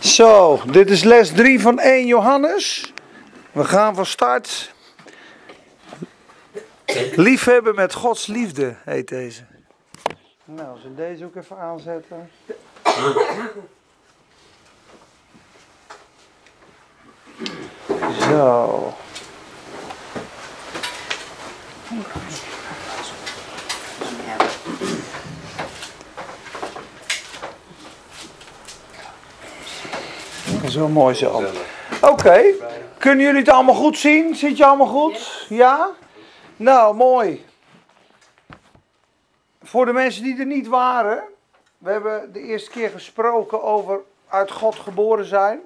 Zo, dit is les 3 van 1 Johannes. We gaan van start. Liefhebben met Gods liefde heet deze. Nou, als we deze ook even aanzetten. Zo. Zo mooi zo. Oké, kunnen jullie het allemaal goed zien? Zit je allemaal goed? Ja? Nou, mooi. Voor de mensen die er niet waren, we hebben de eerste keer gesproken over uit God geboren zijn.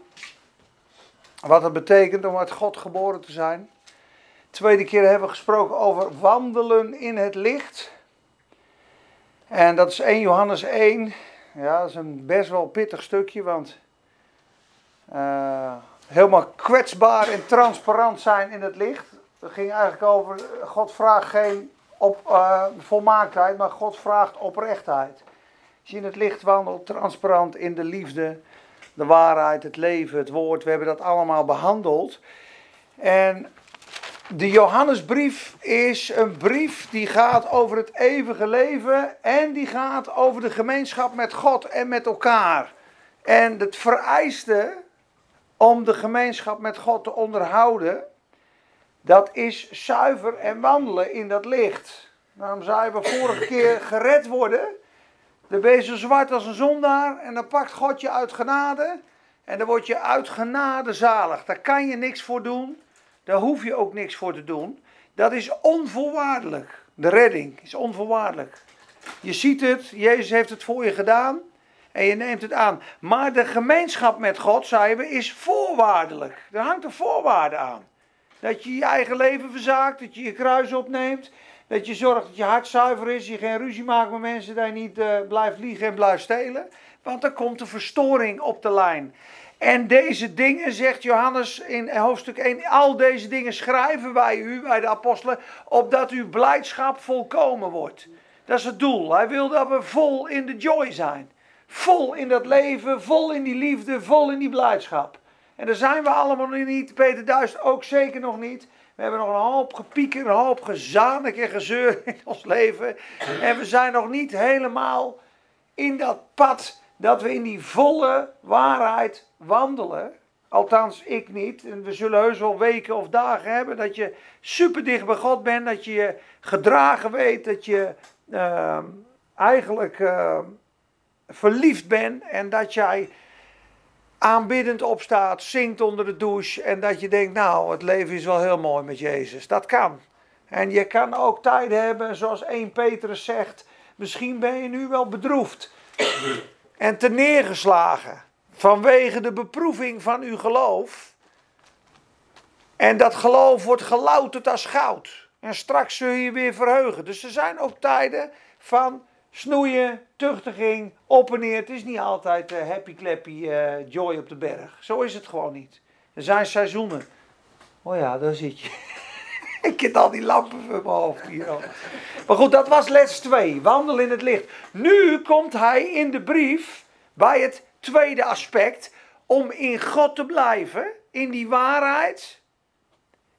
Wat het betekent om uit God geboren te zijn. De tweede keer hebben we gesproken over wandelen in het licht. En dat is 1 Johannes 1. Ja, dat is een best wel pittig stukje, want uh, helemaal kwetsbaar en transparant zijn in het licht. Het ging eigenlijk over, God vraagt geen op, uh, volmaaktheid, maar God vraagt oprechtheid. Als je in het licht wandelt, transparant in de liefde, de waarheid, het leven, het woord, we hebben dat allemaal behandeld. En de Johannesbrief is een brief die gaat over het eeuwige leven en die gaat over de gemeenschap met God en met elkaar. En het vereiste om de gemeenschap met God te onderhouden, dat is zuiver en wandelen in dat licht. Daarom zeiden we vorige keer gered worden. Dan ben je zo zwart als een zondaar en dan pakt God je uit genade. En dan word je uit genade zalig. Daar kan je niks voor doen. Daar hoef je ook niks voor te doen. Dat is onvoorwaardelijk. De redding is onvoorwaardelijk. Je ziet het, Jezus heeft het voor je gedaan en je neemt het aan. Maar de gemeenschap met God, zeiden we, is voorwaardelijk. Er hangt een voorwaarde aan. Dat je je eigen leven verzaakt, dat je je kruis opneemt, dat je zorgt dat je hart zuiver is, je geen ruzie maakt met mensen, dat je niet uh, blijft liegen en blijft stelen. Want dan komt de verstoring op de lijn. En deze dingen, zegt Johannes in hoofdstuk 1, al deze dingen schrijven wij u, wij de apostelen, opdat uw blijdschap volkomen wordt. Dat is het doel. Hij wil dat we vol in de joy zijn. Vol in dat leven, vol in die liefde, vol in die blijdschap. En daar zijn we allemaal niet. Peter Duist ook zeker nog niet. We hebben nog een hoop gepieker, een hoop gezanik en gezeur in ons leven. En we zijn nog niet helemaal in dat pad dat we in die volle waarheid wandelen. Althans, ik niet. En we zullen heus wel weken of dagen hebben dat je super dicht bij God bent. Dat je je gedragen weet. Dat je uh, eigenlijk uh, verliefd bent en dat jij aanbiddend opstaat, zingt onder de douche en dat je denkt, nou, het leven is wel heel mooi met Jezus. Dat kan. En je kan ook tijden hebben, zoals 1 Petrus zegt, misschien ben je nu wel bedroefd en te neergeslagen vanwege de beproeving van uw geloof. En dat geloof wordt gelouterd als goud. En straks zul je je weer verheugen. Dus er zijn ook tijden van snoeien, tuchtiging, op en neer. Het is niet altijd uh, happy clappy uh, joy op de berg. Zo is het gewoon niet. Er zijn seizoenen. Oh ja, daar zit je. Ik heb al die lampen voor mijn hoofd hier. Maar goed, dat was les 2. Wandel in het licht. Nu komt hij in de brief bij het tweede aspect. Om in God te blijven. In die waarheid.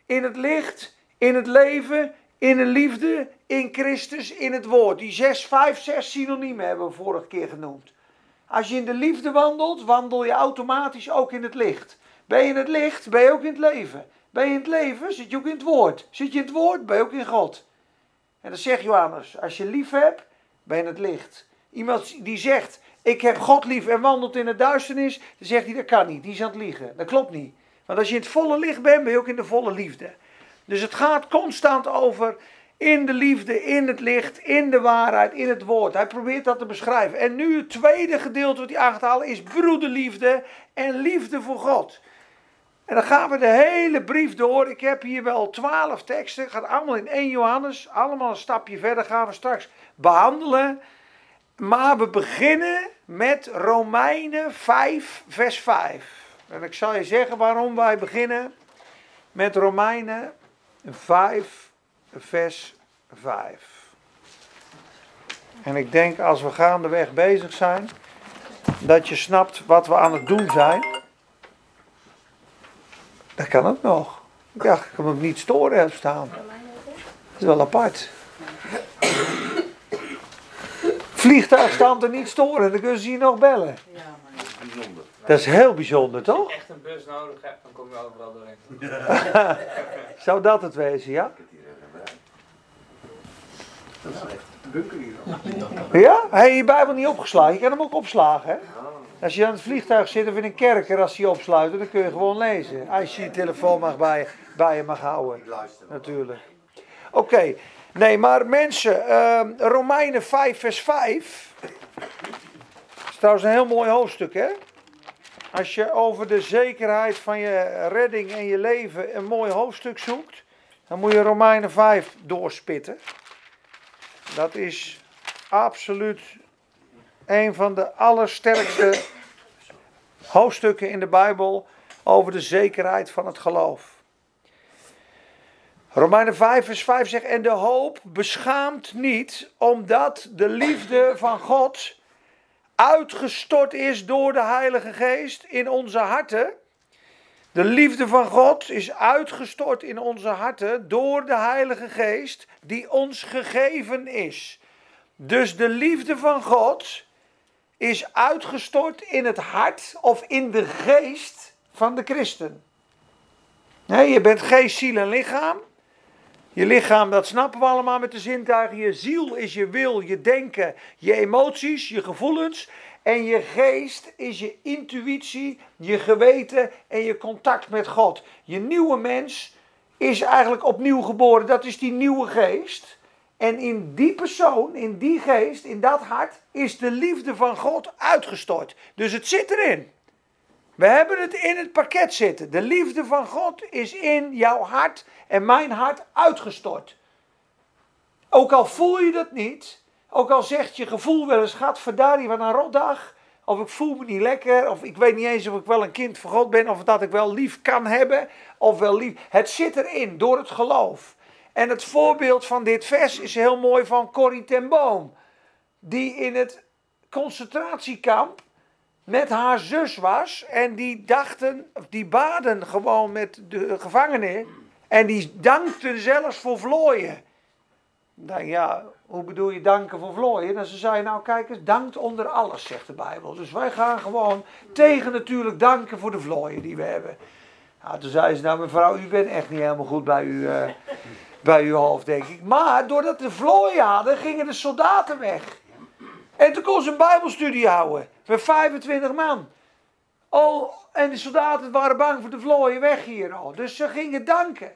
In het licht. In het leven. In de liefde in Christus, in het woord. Die zes, vijf, zes synoniemen hebben we vorige keer genoemd. Als je in de liefde wandelt, wandel je automatisch ook in het licht. Ben je in het licht, ben je ook in het leven. Ben je in het leven, zit je ook in het woord. Zit je in het woord, ben je ook in God. En dat zegt Johannes, als je lief hebt, ben je in het licht. Iemand die zegt, ik heb God lief en wandelt in de duisternis, dan zegt hij, dat kan niet, die is aan het liegen. Dat klopt niet. Want als je in het volle licht bent, ben je ook in de volle liefde. Dus het gaat constant over in de liefde, in het licht, in de waarheid, in het woord. Hij probeert dat te beschrijven. En nu het tweede gedeelte wat hij aangehaald is broederliefde en liefde voor God. En dan gaan we de hele brief door. Ik heb hier wel twaalf teksten. Het gaat allemaal in 1 Johannes. Allemaal een stapje verder gaan we straks behandelen. Maar we beginnen met Romeinen 5, vers 5. En ik zal je zeggen waarom wij beginnen met Romeinen 5, vers 5. En ik denk als we gaandeweg bezig zijn, dat je snapt wat we aan het doen zijn. Dat kan ook nog. Ik dacht, ik kan hem niet storen hebben staan. Dat is wel apart. Vliegtuig staan er niet storen, dan kunnen ze je nog bellen. Ja, maar Bijzonder. Dat is heel bijzonder, toch? als je echt een bus nodig hebt, dan kom je overal doorheen. Zou dat het wezen, ja? Ik heb hier een bruid. Dat is echt een bunker hier. Ja? Heb je je Bijbel niet opgeslagen? Je kan hem ook opslagen, hè? Als je aan het vliegtuig zit of in een kerker, als je opsluiten, dan kun je gewoon lezen. Als je je telefoon mag bij, je- bij je mag houden, natuurlijk. Oké, nee, maar mensen, ehm, Romeinen 5, vers 5. is trouwens een heel mooi hoofdstuk, hè? Als je over de zekerheid van je redding en je leven een mooi hoofdstuk zoekt, dan moet je Romeinen 5 doorspitten. Dat is absoluut een van de allersterkste hoofdstukken in de Bijbel over de zekerheid van het geloof. Romeinen 5, vers 5 zegt: En de hoop beschaamt niet, omdat de liefde van God uitgestort is door de Heilige Geest in onze harten. De liefde van God is uitgestort in onze harten door de Heilige Geest die ons gegeven is. Dus de liefde van God is uitgestort in het hart of in de geest van de christen. Nee, je bent geest, ziel en lichaam. Je lichaam, dat snappen we allemaal met de zintuigen. Je ziel is je wil, je denken, je emoties, je gevoelens. En je geest is je intuïtie, je geweten en je contact met God. Je nieuwe mens is eigenlijk opnieuw geboren. Dat is die nieuwe geest. En in die persoon, in die geest, in dat hart, is de liefde van God uitgestort. Dus het zit erin. We hebben het in het pakket zitten. De liefde van God is in jouw hart en mijn hart uitgestort. Ook al voel je dat niet, ook al zegt je gevoel wel eens, gaat verdari wat een rotdag. Of ik voel me niet lekker, of ik weet niet eens of ik wel een kind van God ben, of dat ik wel lief kan hebben, of wel lief. Het zit erin, door het geloof. En het voorbeeld van dit vers is heel mooi van Corrie ten Boom. Die in het concentratiekamp met haar zus was. En die dachten, die baden gewoon met de gevangenen. En die dankten zelfs voor vlooien. Nou ja, hoe bedoel je danken voor vlooien? En ze zei, nou kijk eens, dankt onder alles, zegt de Bijbel. Dus wij gaan gewoon tegen natuurlijk danken voor de vlooien die we hebben. Nou, toen zei ze, nou mevrouw, u bent echt niet helemaal goed bij, u, eh, bij uw hoofd, denk ik. Maar doordat de vlooien hadden, gingen de soldaten weg. En toen kon ze een bijbelstudie houden. Met 25 man. Oh, en de soldaten waren bang voor de vlooien weg hier al. Dus ze gingen danken.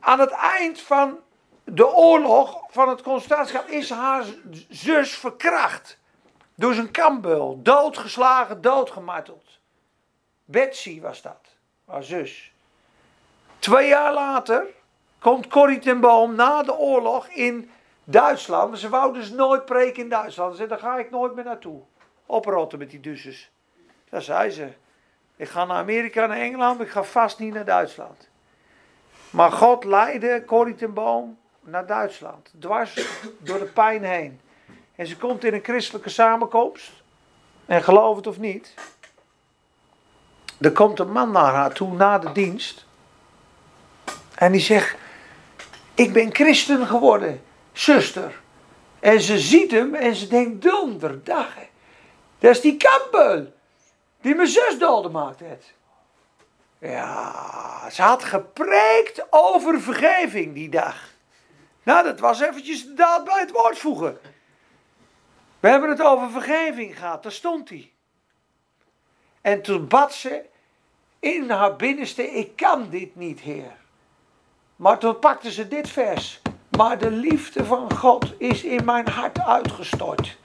Aan het eind van de oorlog, van het concentratiekamp, is haar zus verkracht. Door zijn kampbeul. Doodgeslagen, doodgemarteld. Betsy was dat. Haar zus. Twee jaar later komt Corrie ten Boom na de oorlog in Duitsland. Ze wou dus nooit preken in Duitsland. Ze zei, daar ga ik nooit meer naartoe. Oprotten met die Duitsers. Dat zei ze. Ik ga naar Amerika, naar Engeland, maar ik ga vast niet naar Duitsland. Maar God leidde Corrie ten Boom naar Duitsland. Dwars door de pijn heen. En ze komt in een christelijke samenkomst. En geloof het of niet. Er komt een man naar haar toe na de dienst. En die zegt: Ik ben christen geworden, zuster. En ze ziet hem en ze denkt: Donderdag. Dat is die kampbeul. Die mijn zus doodgemaakt heeft. Ja, ze had gepreekt over vergeving die dag. Nou, dat was eventjes de daad bij het woord voegen. We hebben het over vergeving gehad, daar stond hij. En toen bad ze in haar binnenste, ik kan dit niet, Heer. Maar toen pakte ze dit vers. Maar de liefde van God is in mijn hart uitgestort.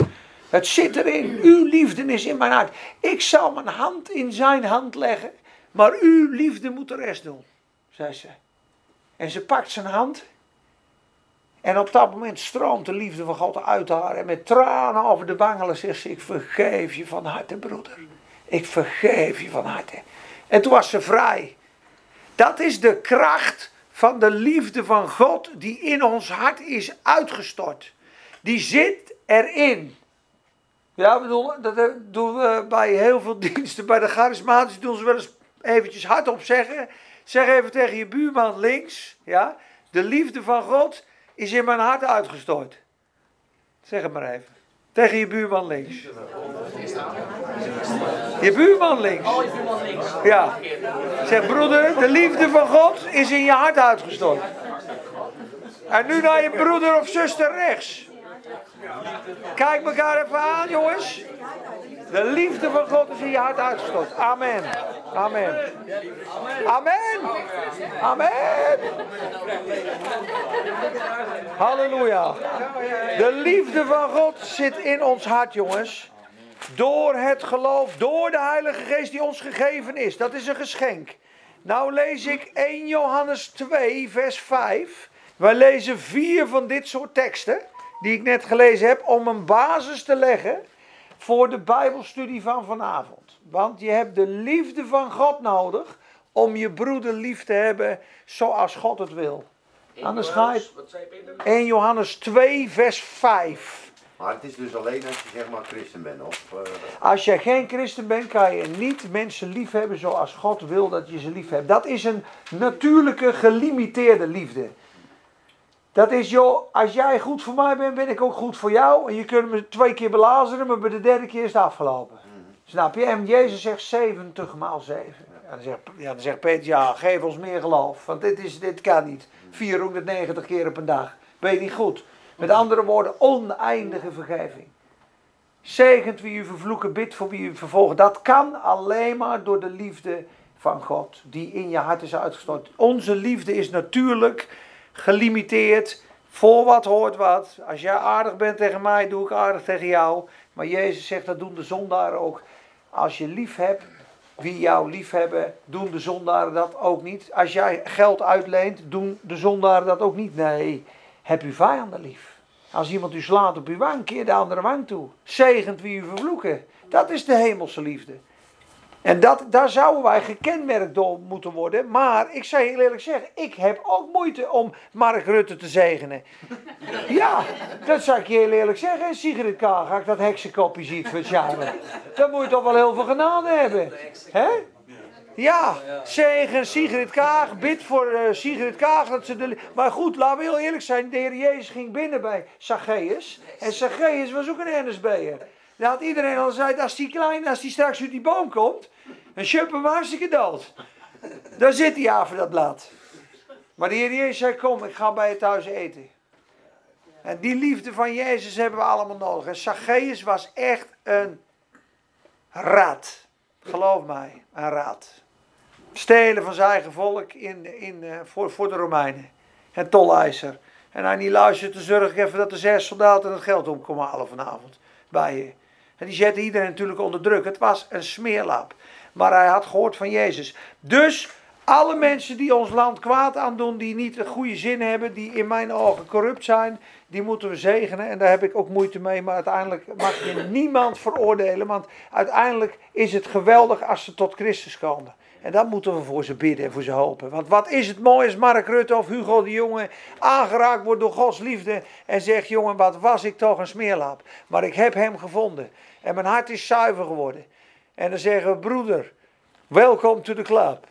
Het zit erin. Uw liefde is in mijn hart. Ik zal mijn hand in zijn hand leggen. Maar uw liefde moet de rest doen, zei ze. En ze pakt zijn hand. En op dat moment stroomt de liefde van God uit haar. En met tranen over de wangelen zegt ze: Ik vergeef je van harte, broeder. Ik vergeef je van harte. En toen was ze vrij. Dat is de kracht van de liefde van God die in ons hart is uitgestort. Die zit erin. Ja, we dat eh, doen we bij heel veel diensten. Bij de charismatische doen ze wel eens eventjes hardop zeggen. Zeg even tegen je buurman links, ja. De liefde van God is in mijn hart uitgestort. Zeg het maar even. Tegen je buurman links. Je buurman links. Oh, je buurman links. Ja. Zeg broeder, de liefde van God is in je hart uitgestort. En nu naar je broeder of zuster rechts. Kijk elkaar even aan, jongens. De liefde van God is in je hart uitgestort. Amen. Amen. Amen. Amen. Halleluja. De liefde van God zit in ons hart, jongens. Door het geloof, door de Heilige Geest die ons gegeven is. Dat is een geschenk. Nou lees ik 1 Johannes 2, vers 5. Wij lezen vier van dit soort teksten, die ik net gelezen heb, om een basis te leggen voor de Bijbelstudie van vanavond. Want je hebt de liefde van God nodig om je broeder lief te hebben zoals God het wil. Anders ga je. Wat zei Peter? 1 Johannes 2, vers 5. Maar het is dus alleen als je zeg maar christen bent, of? eh, Als je geen christen bent, kan je niet mensen lief hebben zoals God wil dat je ze lief hebt. Dat is een natuurlijke, gelimiteerde liefde. Dat is, joh, als jij goed voor mij bent, ben ik ook goed voor jou. En je kunt me twee keer belazeren, maar bij de derde keer is het afgelopen. Snap je? En Jezus zegt 70 maal 7. Ja, dan, zegt, ja, dan zegt Peter, ja, geef ons meer geloof. Want dit, is, dit kan niet. 490 keer op een dag. Ben je niet goed? Met andere woorden, oneindige vergeving. Zegent wie u vervloeken, bid voor wie u vervolgen. Dat kan alleen maar door de liefde van God, die in je hart is uitgestort. Onze liefde is natuurlijk gelimiteerd. Voor wat hoort wat. Als jij aardig bent tegen mij, doe ik aardig tegen jou. Maar Jezus zegt, dat doen de zondaren ook. Als je lief hebt, wie jou lief hebben, doen de zondaren dat ook niet. Als jij geld uitleent, doen de zondaren dat ook niet. Nee, heb uw vijanden lief. Als iemand u slaat op uw wang, keer de andere wang toe. Zegent wie u vervloeken. Dat is de hemelse liefde. En dat, daar zouden wij gekenmerkt door moeten worden. Maar ik zou heel eerlijk zeggen, ik heb ook moeite om Mark Rutte te zegenen. Ja, dat zou ik je heel eerlijk zeggen. Sigrid Kaag, ik dat heksenkopje ziet van Sjouwen. Dan moet je toch wel heel veel genade hebben. Hè? Ja, zegen Sigrid Kaag, bid voor eh, Sigrid Kaag. Dat ze de... Maar goed, laten we heel eerlijk zijn. De Heer Jezus ging binnen bij Zacchaeus. En Zacchaeus was ook een NSB'er. Had iedereen al gezegd, als die klein, als die straks uit die boom komt, dan schuppen hem hartstikke dood. Dan zit hij af dat blad. Maar de Heer Jezus zei, kom, ik ga bij je thuis eten. En die liefde van Jezus hebben we allemaal nodig. En Zacchaeus was echt een rat. Geloof mij, een rat. Stelen van zijn eigen volk in, in, voor, voor de Romeinen. En tolleiser. En hij niet luistert, dan zorg ik even dat de zes soldaten het geld op komen halen vanavond. Bij je. En die zette iedereen natuurlijk onder druk. Het was een smeerlap. Maar hij had gehoord van Jezus. Dus alle mensen die ons land kwaad aandoen, die niet een goede zin hebben, die in mijn ogen corrupt zijn, die moeten we zegenen. En daar heb ik ook moeite mee. Maar uiteindelijk mag je niemand veroordelen. Want uiteindelijk is het geweldig als ze tot Christus komen. En dan moeten we voor ze bidden en voor ze hopen. Want wat is het mooi als Mark Rutte of Hugo de Jonge aangeraakt wordt door Gods liefde. En zegt, jongen, wat was ik toch een smeerlap. Maar ik heb hem gevonden. En mijn hart is zuiver geworden. En dan zeggen we, broeder, welkom to the club.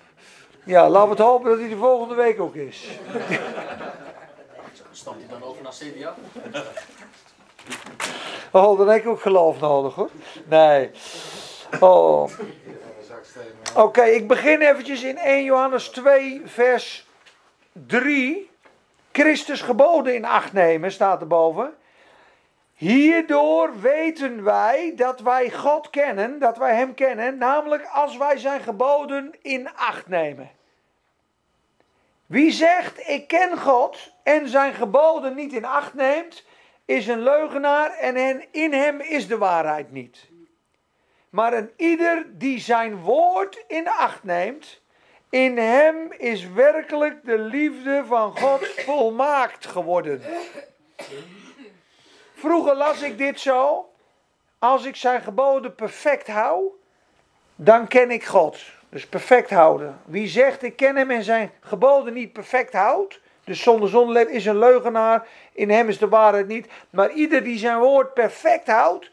Ja, laten we het hopen dat hij de volgende week ook is. Stapt hij dan over naar CDA? Oh, dan heb ik ook geloof nodig hoor. Nee. Oh. Oké, ik begin eventjes in 1 Johannes 2, vers 3. Christus geboden in acht nemen, staat erboven. Hierdoor weten wij dat wij God kennen, dat wij Hem kennen, namelijk als wij Zijn geboden in acht nemen. Wie zegt, ik ken God en Zijn geboden niet in acht neemt, is een leugenaar en in hem is de waarheid niet. Maar een ieder die zijn woord in acht neemt, in hem is werkelijk de liefde van God volmaakt geworden. Vroeger las ik dit zo. Als ik zijn geboden perfect hou, dan ken ik God. Dus perfect houden. Wie zegt ik ken hem en zijn geboden niet perfect houdt, dus zonder zonde is een leugenaar, in hem is de waarheid niet. Maar ieder die zijn woord perfect houdt,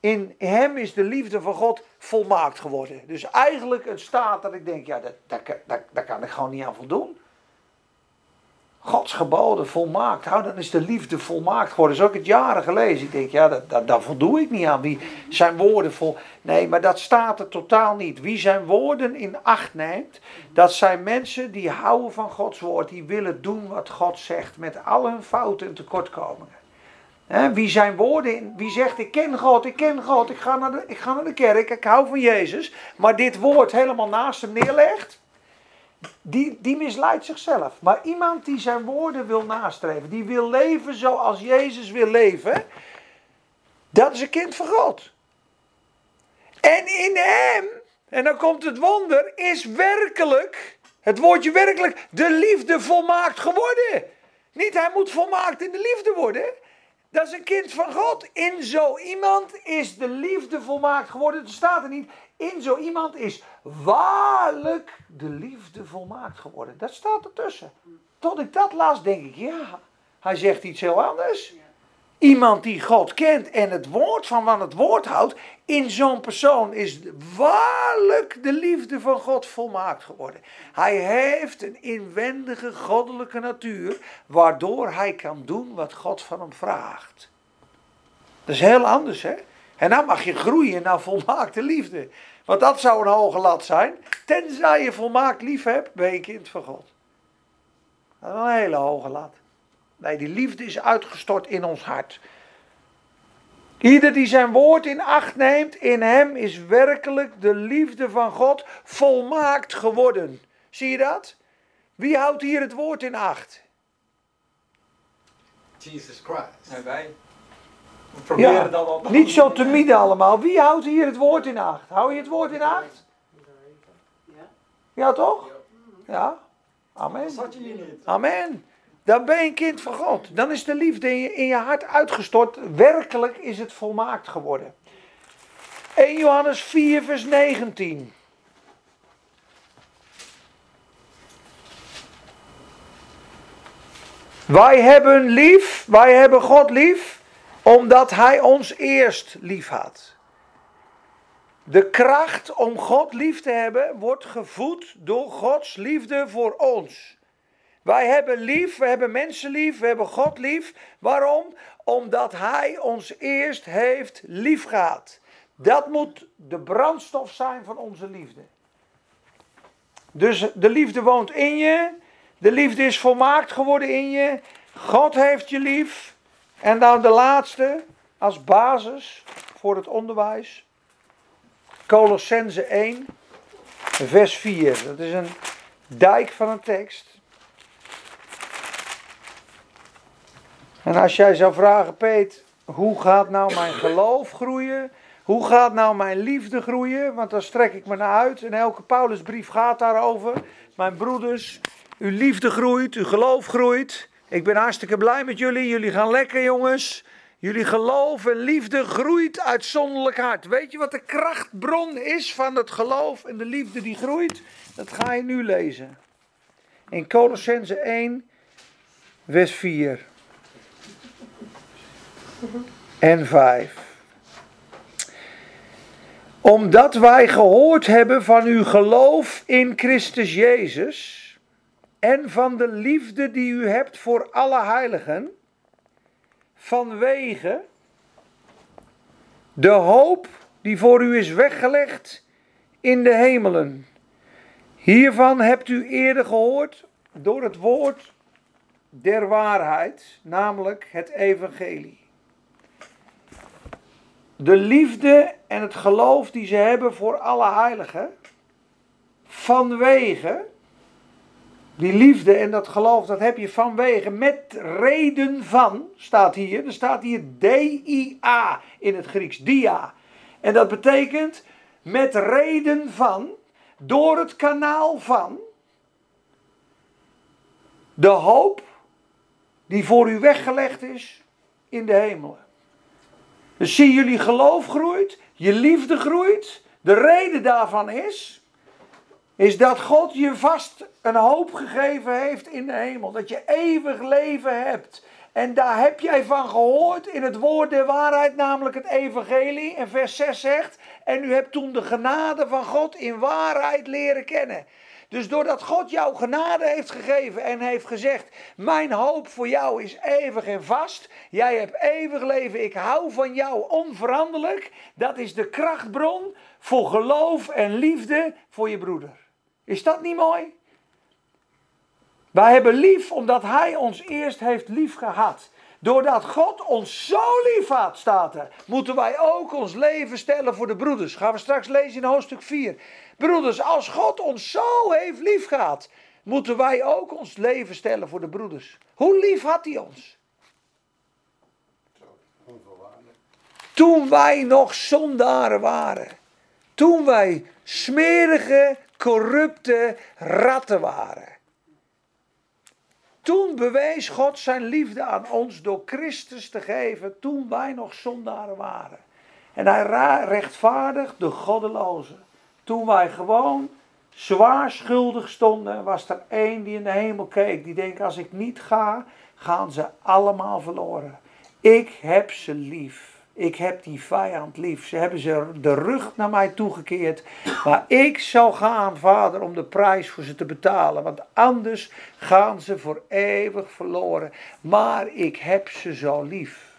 In hem is de liefde van God volmaakt geworden. Dus eigenlijk een staat dat ik denk, ja, dat, dat, dat, daar kan ik gewoon niet aan voldoen. Gods geboden volmaakt. Nou, dan is de liefde volmaakt geworden. Zo heb ik het jaren gelezen. Ik denk, ja, dat, dat, daar voldoe ik niet aan. Wie zijn woorden vol. Nee, maar dat staat er totaal niet. Wie zijn woorden in acht neemt, dat zijn mensen die houden van Gods woord. Die willen doen wat God zegt. Met al hun fouten en tekortkomingen. Wie zijn woorden, wie zegt ik ken God, ik ken God, ik ga, naar de, ik ga naar de kerk, ik hou van Jezus. Maar dit woord helemaal naast hem neerlegt die, die misleidt zichzelf. Maar iemand die zijn woorden wil nastreven, die wil leven zoals Jezus wil leven, dat is een kind van God. En in hem, en dan komt het wonder, is werkelijk, het woordje werkelijk, de liefde volmaakt geworden. Niet hij moet volmaakt in de liefde worden. Dat is een kind van God. In zo iemand is de liefde volmaakt geworden. Het staat er niet. In zo iemand is waarlijk de liefde volmaakt geworden. Dat staat ertussen. Tot ik dat las, denk ik, ja, hij zegt iets heel anders. Iemand die God kent en het woord van wat het woord houdt, in zo'n persoon is waarlijk de liefde van God volmaakt geworden. Hij heeft een inwendige goddelijke natuur, waardoor hij kan doen wat God van hem vraagt. Dat is heel anders, hè? En dan mag je groeien naar volmaakte liefde. Want dat zou een hoge lat zijn. Tenzij je volmaakt lief hebt, ben je kind van God. Dat is een hele hoge lat. Nee, die liefde is uitgestort in ons hart. Ieder die zijn woord in acht neemt, in hem is werkelijk de liefde van God volmaakt geworden. Zie je dat? Wie houdt hier het woord in acht? Jesus Christ. En wij. We proberen Ja, dan op. niet zo te midden allemaal. Wie houdt hier het woord in acht? Hou je het woord in acht? Ja, toch? Ja. Amen. Dat je hier niet. Amen. Dan ben je een kind van God. Dan is de liefde in je, in je hart uitgestort. Werkelijk is het volmaakt geworden. 1 Johannes 4, vers 19. Wij hebben lief, wij hebben God lief, omdat Hij ons eerst lief had. De kracht om God lief te hebben wordt gevoed door Gods liefde voor ons. Wij hebben lief, we hebben mensen lief, we hebben God lief. Waarom? Omdat Hij ons eerst heeft lief gehad. Dat moet de brandstof zijn van onze liefde. Dus de liefde woont in je. De liefde is volmaakt geworden in je. God heeft je lief. En dan de laatste, als basis voor het onderwijs. Colossense 1, vers 4. Dat is een dijk van een tekst. En als jij zou vragen, Peet, hoe gaat nou mijn geloof groeien? Hoe gaat nou mijn liefde groeien? Want dan strek ik me naar uit. En elke Paulusbrief gaat daarover. Mijn broeders, uw liefde groeit, uw geloof groeit. Ik ben hartstikke blij met jullie. Jullie gaan lekker, jongens. Jullie geloof en liefde groeit uitzonderlijk hard. Weet je wat de krachtbron is van het geloof en de liefde die groeit? Dat ga je nu lezen. In Colossense 1, vers 4 en 5. Omdat wij gehoord hebben van uw geloof in Christus Jezus en van de liefde die u hebt voor alle heiligen, vanwege de hoop die voor u is weggelegd in de hemelen. Hiervan hebt u eerder gehoord door het woord der waarheid, namelijk het evangelie. De liefde en het geloof die ze hebben voor alle heiligen, vanwege die liefde en dat geloof, dat heb je vanwege, met reden van, staat hier. Er staat hier D-I-A in het Grieks, dia. En dat betekent met reden van, door het kanaal van, de hoop die voor u weggelegd is in de hemelen. Dus zie jullie geloof groeit, je liefde groeit. De reden daarvan is, is dat God je vast een hoop gegeven heeft in de hemel. Dat je eeuwig leven hebt. En daar heb jij van gehoord in het woord der waarheid, namelijk het evangelie. En vers 6 zegt, en u hebt toen de genade van God in waarheid leren kennen. Dus doordat God jou genade heeft gegeven en heeft gezegd: Mijn hoop voor jou is eeuwig en vast. Jij hebt eeuwig leven. Ik hou van jou onveranderlijk. Dat is de krachtbron voor geloof en liefde voor je broeder. Is dat niet mooi? Wij hebben lief omdat Hij ons eerst heeft lief gehad. Doordat God ons zo lief had, staat er, moeten wij ook ons leven stellen voor de broeders. Gaan we straks lezen in hoofdstuk 4. Broeders, als God ons zo heeft lief gehad, moeten wij ook ons leven stellen voor de broeders. Hoe lief had hij ons? Toen wij nog zondaren waren. Toen wij smerige, corrupte ratten waren. Toen bewees God zijn liefde aan ons door Christus te geven toen wij nog zondaren waren. En hij rechtvaardigt de goddelozen. Toen wij gewoon zwaar schuldig stonden, was er één die in de hemel keek. Die denkt, als ik niet ga, gaan ze allemaal verloren. Ik heb ze lief. Ik heb die vijand lief. Ze hebben ze de rug naar mij toegekeerd. Maar ik zal gaan, vader, om de prijs voor ze te betalen. Want anders gaan ze voor eeuwig verloren. Maar ik heb ze zo lief.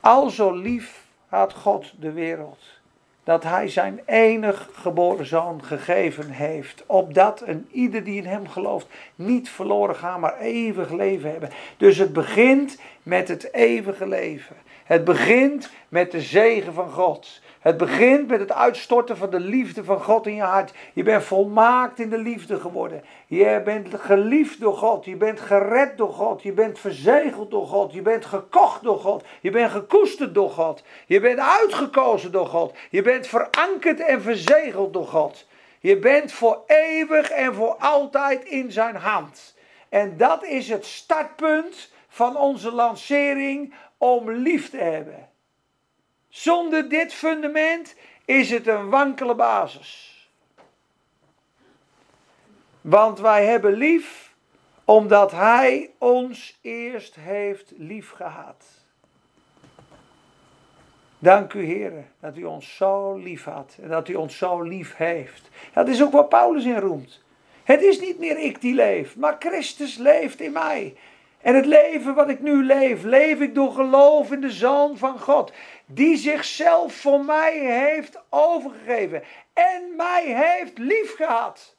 Al zo lief had God de wereld. Dat hij zijn enig geboren zoon gegeven heeft. Opdat een ieder die in hem gelooft niet verloren gaat, maar eeuwig leven hebben. Dus het begint met het eeuwige leven. Het begint met de zegen van God. Het begint met het uitstorten van de liefde van God in je hart. Je bent volmaakt in de liefde geworden. Je bent geliefd door God. Je bent gered door God. Je bent verzegeld door God. Je bent gekocht door God. Je bent gekoesterd door God. Je bent uitgekozen door God. Je bent verankerd en verzegeld door God. Je bent voor eeuwig en voor altijd in zijn hand. En dat is het startpunt van onze lancering om lief te hebben. Zonder dit fundament is het een wankele basis. Want wij hebben lief omdat Hij ons eerst heeft lief gehad. Dank u Heer dat u ons zo lief had en dat u ons zo lief heeft. Dat is ook wat Paulus in roemt. Het is niet meer ik die leef, maar Christus leeft in mij. En het leven wat ik nu leef, leef ik door geloof in de Zoon van God. Die zichzelf voor mij heeft overgegeven. En mij heeft lief gehad.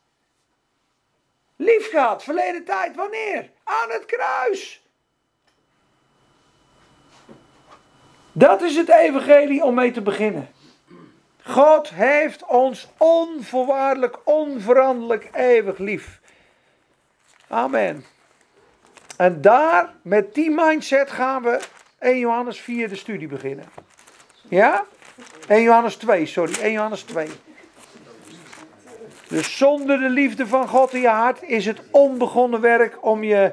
Lief gehad, verleden tijd. Wanneer? Aan het kruis. Dat is het evangelie om mee te beginnen. God heeft ons onvoorwaardelijk, onveranderlijk, eeuwig lief. Amen. En daar, met die mindset, gaan we 1 Johannes 4 de studie beginnen. Ja? 1 Johannes 2, sorry, 1 Johannes 2. Dus zonder de liefde van God in je hart is het onbegonnen werk om je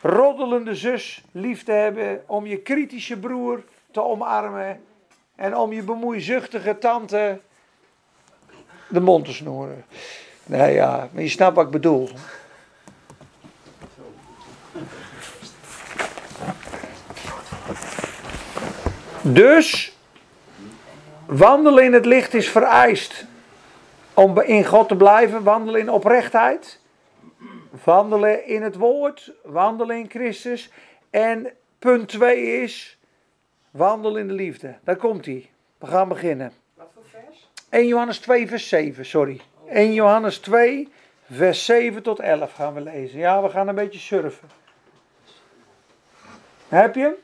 roddelende zus lief te hebben, om je kritische broer te omarmen en om je bemoeizuchtige tante de mond te snoeren. Nou ja, maar je snapt wat ik bedoel. Dus wandelen in het licht is vereist om in God te blijven, wandelen in oprechtheid, wandelen in het woord, wandelen in Christus. En punt 2 is wandelen in de liefde. Daar komt hij. We gaan beginnen. Wat voor vers? 1 Johannes 2 vers 7, sorry. 1 Johannes 2 vers 7 tot 11 gaan we lezen. Ja, we gaan een beetje surfen. Heb je hem?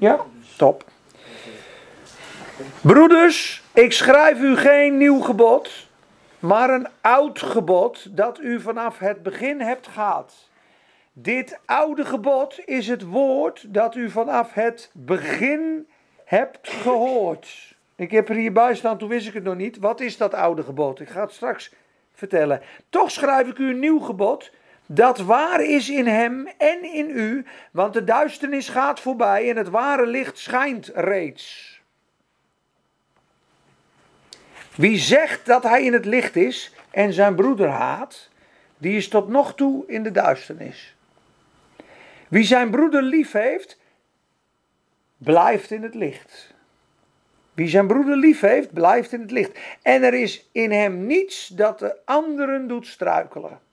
Ja? Top. Broeders, ik schrijf u geen nieuw gebod, maar een oud gebod dat u vanaf het begin hebt gehad. Dit oude gebod is het woord dat u vanaf het begin hebt gehoord. Ik heb er hierbij staan, toen wist ik het nog niet. Wat is dat oude gebod? Ik ga het straks vertellen. Toch schrijf ik u een nieuw gebod dat waar is in hem en in u, want de duisternis gaat voorbij en het ware licht schijnt reeds. Wie zegt dat hij in het licht is en zijn broeder haat, die is tot nog toe in de duisternis. Wie zijn broeder lief heeft, blijft in het licht. Wie zijn broeder lief heeft, blijft in het licht. En er is in hem niets dat de anderen doet struikelen.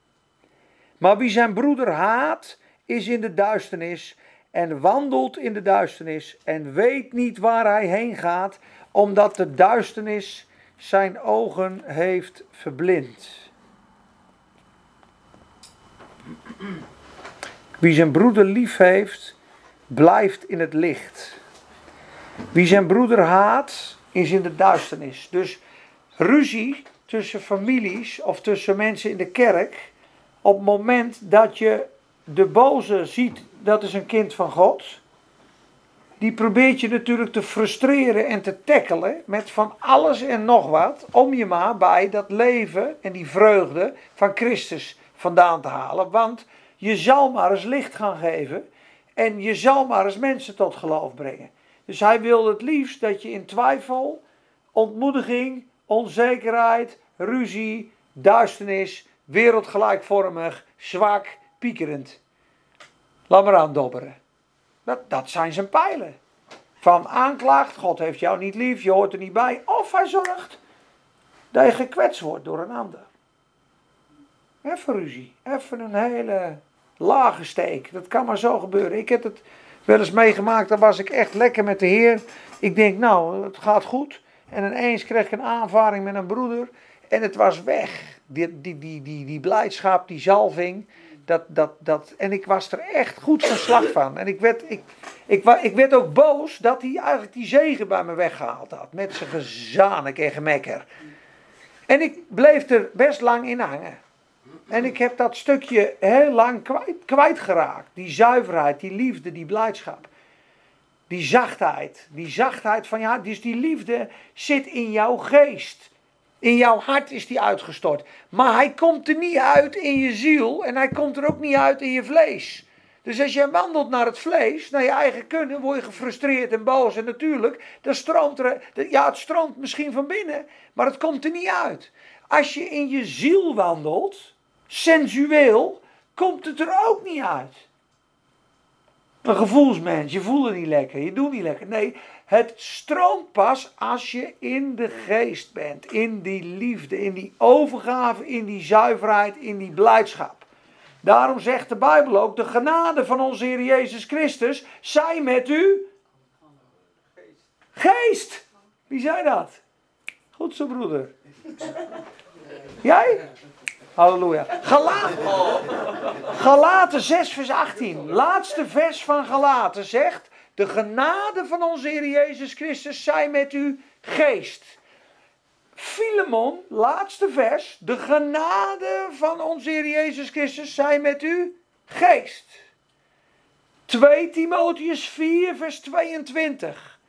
Maar wie zijn broeder haat, is in de duisternis en wandelt in de duisternis en weet niet waar hij heen gaat, omdat de duisternis zijn ogen heeft verblind. Wie zijn broeder lief heeft, blijft in het licht. Wie zijn broeder haat, is in de duisternis. Dus ruzie tussen families of tussen mensen in de kerk, op het moment dat je de boze ziet, dat is een kind van God, die probeert je natuurlijk te frustreren en te tackelen met van alles en nog wat, om je maar bij dat leven en die vreugde van Christus vandaan te halen. Want je zal maar eens licht gaan geven en je zal maar eens mensen tot geloof brengen. Dus hij wil het liefst dat je in twijfel, ontmoediging, onzekerheid, ruzie, duisternis, wereldgelijkvormig, zwak, piekerend. Laat maar aandobberen. Dat, dat zijn zijn pijlen. Van aanklacht, God heeft jou niet lief, je hoort er niet bij. Of hij zorgt dat je gekwetst wordt door een ander. Even ruzie, even een hele lage steek. Dat kan maar zo gebeuren. Ik heb het wel eens meegemaakt, dan was ik echt lekker met de Heer. Ik denk, nou, het gaat goed. En ineens kreeg ik een aanvaring met een broeder. En het was weg. Die, die, die, die, die blijdschap, die zalving. Dat, dat, dat, en ik was er echt goed van slag van. En ik werd, ik, ik, ik werd ook boos dat hij eigenlijk die zegen bij me weggehaald had. Met zijn gezanik en gemekker. En ik bleef er best lang in hangen. En ik heb dat stukje heel lang kwijt, kwijtgeraakt. Die zuiverheid, die liefde, die blijdschap. Die zachtheid. Die zachtheid van ja, dus die liefde zit in jouw geest. In jouw hart is die uitgestort. Maar hij komt er niet uit in je ziel en hij komt er ook niet uit in je vlees. Dus als je wandelt naar het vlees, naar je eigen kunnen, word je gefrustreerd en boos. En natuurlijk, dan stroomt er, ja, het stroomt misschien van binnen, maar het komt er niet uit. Als je in je ziel wandelt, sensueel, komt het er ook niet uit. Een gevoelsmens, je voelt het niet lekker, je doet niet lekker. Nee, het stroomt pas als je in de geest bent, in die liefde, in die overgave, in die zuiverheid, in die blijdschap. Daarom zegt de Bijbel ook, de genade van onze Heer Jezus Christus, zij met u. Geest. Wie zei dat? Goed zo, broeder. Jij? Halleluja. Galaten, Galaten 6, vers 18. Laatste vers van Galaten zegt: De genade van onze Heer Jezus Christus zij met uw geest. Filemon, laatste vers. De genade van onze Heer Jezus Christus zij met uw geest. 2 Timotheus 4, vers 22.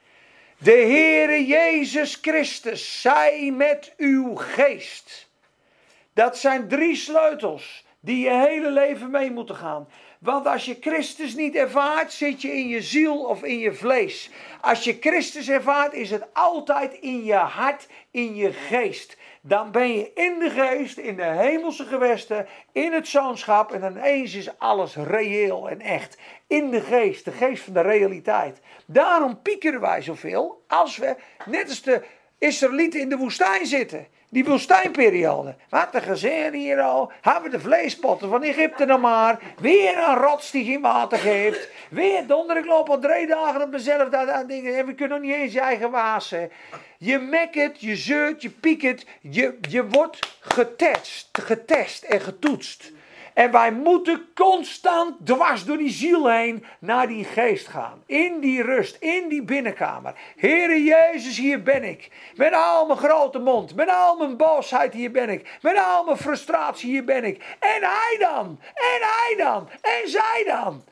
De Heere Jezus Christus zij met uw geest. Dat zijn drie sleutels die je hele leven mee moeten gaan. Want als je Christus niet ervaart, zit je in je ziel of in je vlees. Als je Christus ervaart, is het altijd in je hart, in je geest. Dan ben je in de geest, in de hemelse gewesten, in het zoonschap. En ineens is alles reëel en echt. In de geest, de geest van de realiteit. Daarom piekeren wij zoveel als we, net als de Israëlieten in de woestijn zitten. Die woestijnperiode. Wat een gezin hier al. Hebben we de vleespotten van Egypte dan maar. Weer een rots die geen water geeft. Weer donder. Ik loop al drie dagen op mezelf. Dat, dingen. En we kunnen nog niet eens je eigen wassen. Je mekkert, je zeurt, je piekert. Je, je wordt getest, getest en getoetst. En wij moeten constant dwars door die ziel heen naar die geest gaan. In die rust, in die binnenkamer. Heere Jezus, hier ben ik. Met al mijn grote mond, met al mijn boosheid, hier ben ik. Met al mijn frustratie, hier ben ik. En hij dan, en hij dan, en zij dan.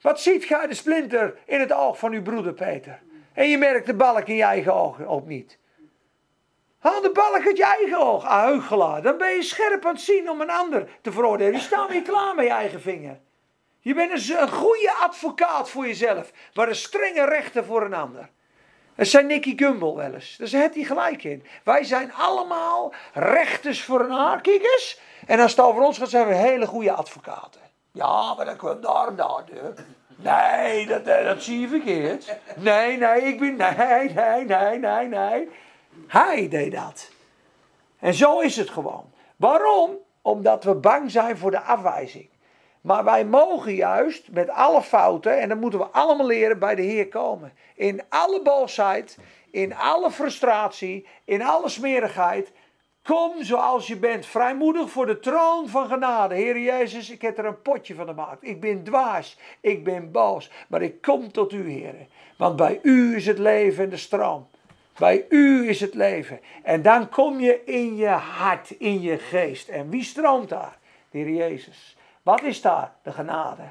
Wat ziet gij de splinter in het oog van uw broeder Peter? En je merkt de balk in je eigen oog ook niet. Haal de balk uit je eigen oog, aheugelaar. Dan ben je scherp aan het zien om een ander te veroordelen. Je staat weer klaar met je eigen vinger. Je bent een, goede advocaat voor jezelf, maar een strenge rechter voor een ander. Dat zei Nicky Gumbel wel eens. Daar zet hij gelijk in. Wij zijn allemaal rechters voor een haar. En als het over ons gaat, zijn we hele goede advocaten. Ja, maar dat kwam daar en daar. Nee, dat, eh, dat zie je verkeerd. Nee, nee, ik ben... Nee, nee, nee, nee, nee. Hij deed dat. En zo is het gewoon. Waarom? Omdat we bang zijn voor de afwijzing. Maar wij mogen juist met alle fouten, en dat moeten we allemaal leren, bij de Heer komen. In alle boosheid, in alle frustratie, in alle smerigheid. Kom zoals je bent, vrijmoedig voor de troon van genade. Heer Jezus, ik heb er een potje van gemaakt. Ik ben dwaas, ik ben boos, maar ik kom tot u, Heer. Want bij u is het leven en de stroom. Bij u is het leven. En dan kom je in je hart, in je geest. En wie stroomt daar? De Heer Jezus. Wat is daar? De genade.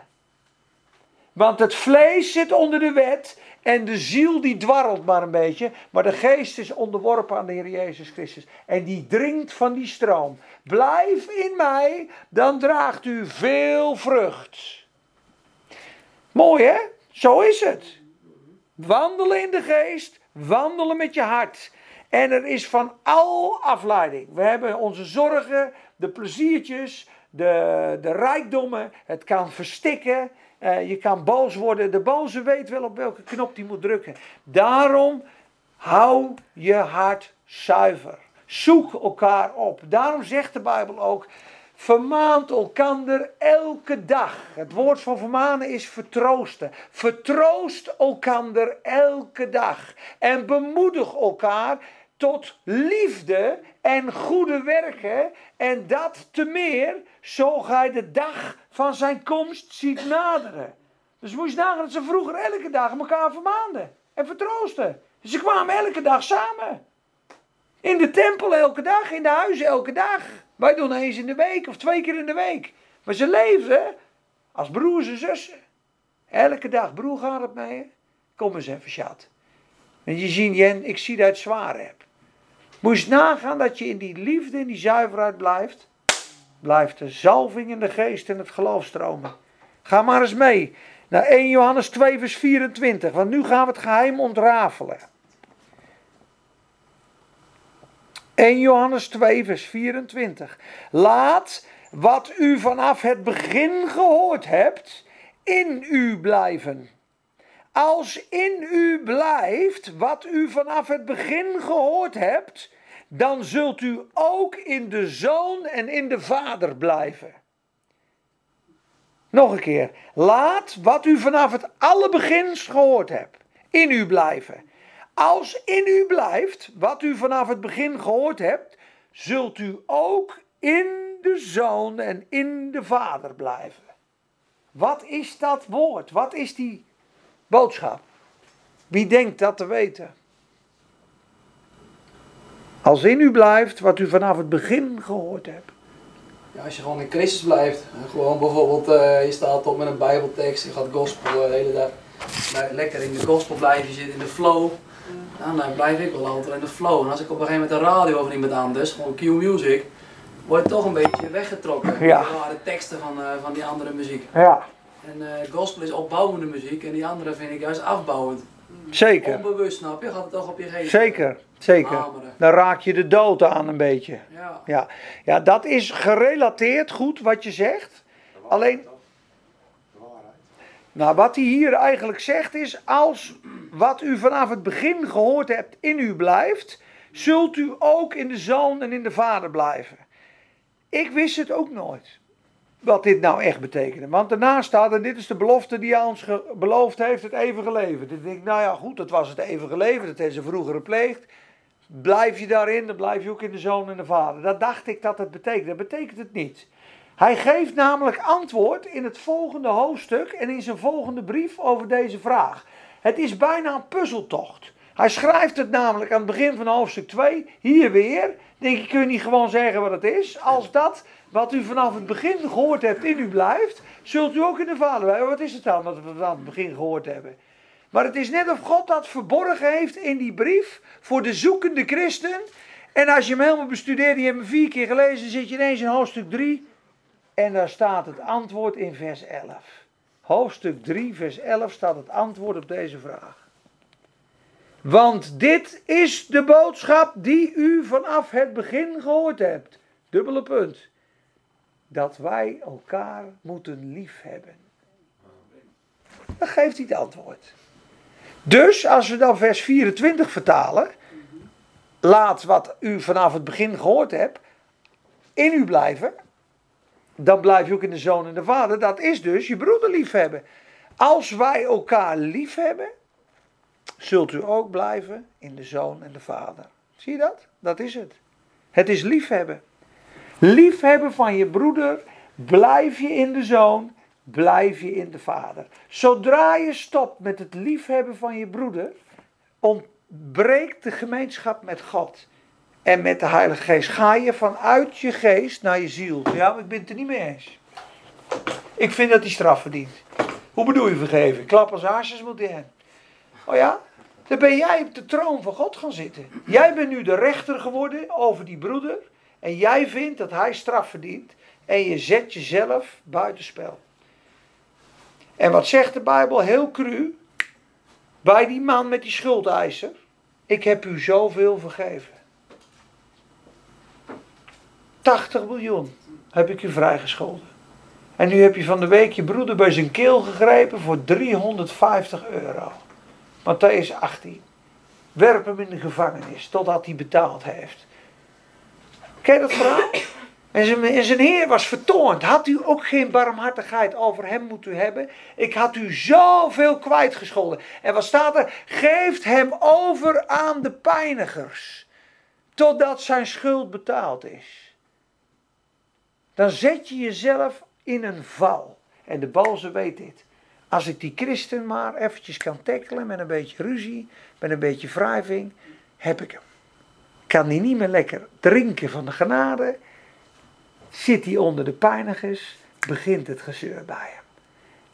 Want het vlees zit onder de wet en de ziel die dwarrelt maar een beetje. Maar de geest is onderworpen aan de Heer Jezus Christus. En die drinkt van die stroom. Blijf in mij, dan draagt u veel vrucht. Mooi hè? Zo is het. Wandelen in de geest, wandelen met je hart. En er is van al afleiding. We hebben onze zorgen, de pleziertjes, de, de rijkdommen. Het kan verstikken. Eh, je kan boos worden. De boze weet wel op welke knop hij moet drukken. Daarom hou je hart zuiver. Zoek elkaar op. Daarom zegt de Bijbel ook. Vermaant elkander elke dag. Het woord van vermanen is vertroosten. Vertroost elkander elke dag. En bemoedig elkaar tot liefde en goede werken. En dat te meer, zo gij de dag van zijn komst ziet naderen. Dus moet je nagaan dat ze vroeger elke dag elkaar vermaanden en vertroosten. Ze kwamen elke dag samen. In de tempel elke dag, in de huizen elke dag. Wij doen eens in de week of twee keer in de week. Maar ze leefden als broers en zussen. Elke dag, broer gaat het mee? Kom eens even, schat. En je ziet, Jen, ik zie dat je het zwaar hebt. Eens nagaan dat je in die liefde en die zuiverheid blijft. Blijft de zalving in de geest en het geloof stromen. Ga maar eens mee naar 1 Johannes 2 vers 24. Want nu gaan we het geheim ontrafelen. 1 Johannes 2 vers 24. Laat wat u vanaf het begin gehoord hebt in u blijven. Als in u blijft wat u vanaf het begin gehoord hebt, dan zult u ook in de zoon en in de vader blijven. Nog een keer. Laat wat u vanaf het allerbegins gehoord hebt in u blijven. Als in u blijft wat u vanaf het begin gehoord hebt, zult u ook in de zoon en in de vader blijven. Wat is dat woord? Wat is die boodschap? Wie denkt dat te weten? Als in u blijft wat u vanaf het begin gehoord hebt. Ja, als je gewoon in Christus blijft. Gewoon bijvoorbeeld, eh, je staat op met een bijbeltekst, je gaat gospel eh, de hele dag. Lekker in de gospel blijven, je zit in de flow. Dan eh, blijf ik wel altijd in de flow. En als ik op een gegeven moment de radio over iemand anders, gewoon Q-music, word je toch een beetje weggetrokken. Ja. Door de teksten van, eh, van die andere muziek. Ja, En eh, gospel is opbouwende muziek en die andere vind ik juist afbouwend. zeker. Onbewust, snap je? Gaat het toch op je geest. Zeker, zeker. Hameren. Dan raak je de dood aan een beetje. Ja. Ja, ja dat is gerelateerd goed wat je zegt. Alleen, nou wat hij hier eigenlijk zegt is, als wat u vanaf het begin gehoord hebt in u blijft, zult u ook in de zoon en in de vader blijven. Ik wist het ook nooit, wat dit nou echt betekende. Want daarna staat, en dit is de belofte die hij ons beloofd heeft, het eeuwige leven. Dan denk ik, nou ja goed, dat was het eeuwige leven, dat hebben ze vroeger gepleegd. Blijf je daarin, dan blijf je ook in de zoon en de vader. Dat dacht ik dat het betekent. Dat betekent het niet. Hij geeft namelijk antwoord in het volgende hoofdstuk en in zijn volgende brief over deze vraag. Het is bijna een puzzeltocht. Hij schrijft het namelijk aan het begin van hoofdstuk 2, hier weer. Denk ik, kun je niet gewoon zeggen wat het is? Als dat wat u vanaf het begin gehoord hebt in u blijft, zult u ook in de vader blijven. Wat is het dan wat we vanaf het begin gehoord hebben? Maar het is net of God dat verborgen heeft in die brief voor de zoekende christen. En als je hem helemaal bestudeert, die hebben hem vier keer gelezen, zit je ineens in hoofdstuk 3. En daar staat het antwoord in vers 11. Hoofdstuk 3, vers 11 staat het antwoord op deze vraag. Want dit is de boodschap die u vanaf het begin gehoord hebt. Dubbele punt. Dat wij elkaar moeten liefhebben. Dan geeft hij het antwoord. Dus als we dan vers 24 vertalen. Laat wat u vanaf het begin gehoord hebt in u blijven. Dan blijf je ook in de zoon en de vader. Dat is dus je broeder liefhebben. Als wij elkaar liefhebben, zult u ook blijven in de zoon en de vader. Zie je dat? Dat is het. Het is liefhebben. Liefhebben van je broeder, blijf je in de zoon, blijf je in de vader. Zodra je stopt met het liefhebben van je broeder, ontbreekt de gemeenschap met God en met de Heilige Geest. Ga je vanuit je geest naar je ziel. Ja, maar ik ben het er niet mee eens. Ik vind dat hij straf verdient. Hoe bedoel je vergeven? Klap als haarsjes moet Oh ja? Dan ben jij op de troon van God gaan zitten. Jij bent nu de rechter geworden over die broeder. En jij vindt dat hij straf verdient. En je zet jezelf buitenspel. En wat zegt de Bijbel heel cru? Bij die man met die schuldeiser. Ik heb u zoveel vergeven. 80 miljoen heb ik u vrijgescholden. En nu heb je van de week je broeder bij zijn keel gegrepen voor 350 euro. Matthäus 18. Werp hem in de gevangenis totdat hij betaald heeft. Ken je dat verhaal? En zijn, en zijn heer was vertoornd. Had u ook geen barmhartigheid over hem moeten hebben? Ik had u zoveel kwijtgescholden. En wat staat er? Geeft hem over aan de pijnigers. Totdat zijn schuld betaald is. Dan zet je jezelf in een val. En de balze weet dit. Als ik die christen maar eventjes kan tackelen met een beetje ruzie, met een beetje wrijving, heb ik hem. Kan hij niet meer lekker drinken van de genade, zit hij onder de pijnigers, begint het gezeur bij hem.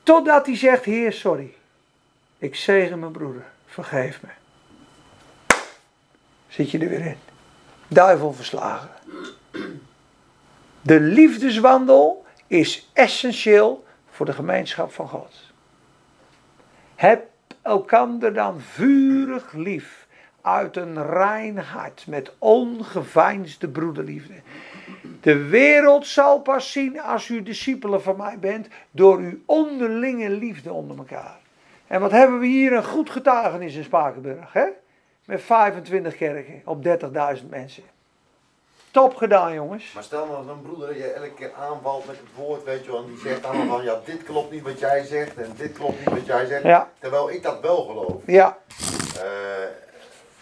Totdat hij zegt, heer sorry, ik zegen mijn broeder, vergeef me. Zit je er weer in. Duivel verslagen. De liefdeswandel is essentieel voor de gemeenschap van God. Heb elkander dan vurig lief uit een rein hart met ongeveinsde broederliefde. De wereld zal pas zien als u discipelen van mij bent door uw onderlinge liefde onder elkaar. En wat hebben we hier een goed getuigenis in Spakenburg, hè? Met 25 kerken op 30.000 mensen. Top gedaan, jongens. Maar stel nou dat een broeder je elke keer aanvalt met het woord, weet je wel, en die zegt allemaal van, ja, dit klopt niet wat jij zegt en dit klopt niet wat jij zegt. Ja. Terwijl ik dat wel geloof. Ja, Eh,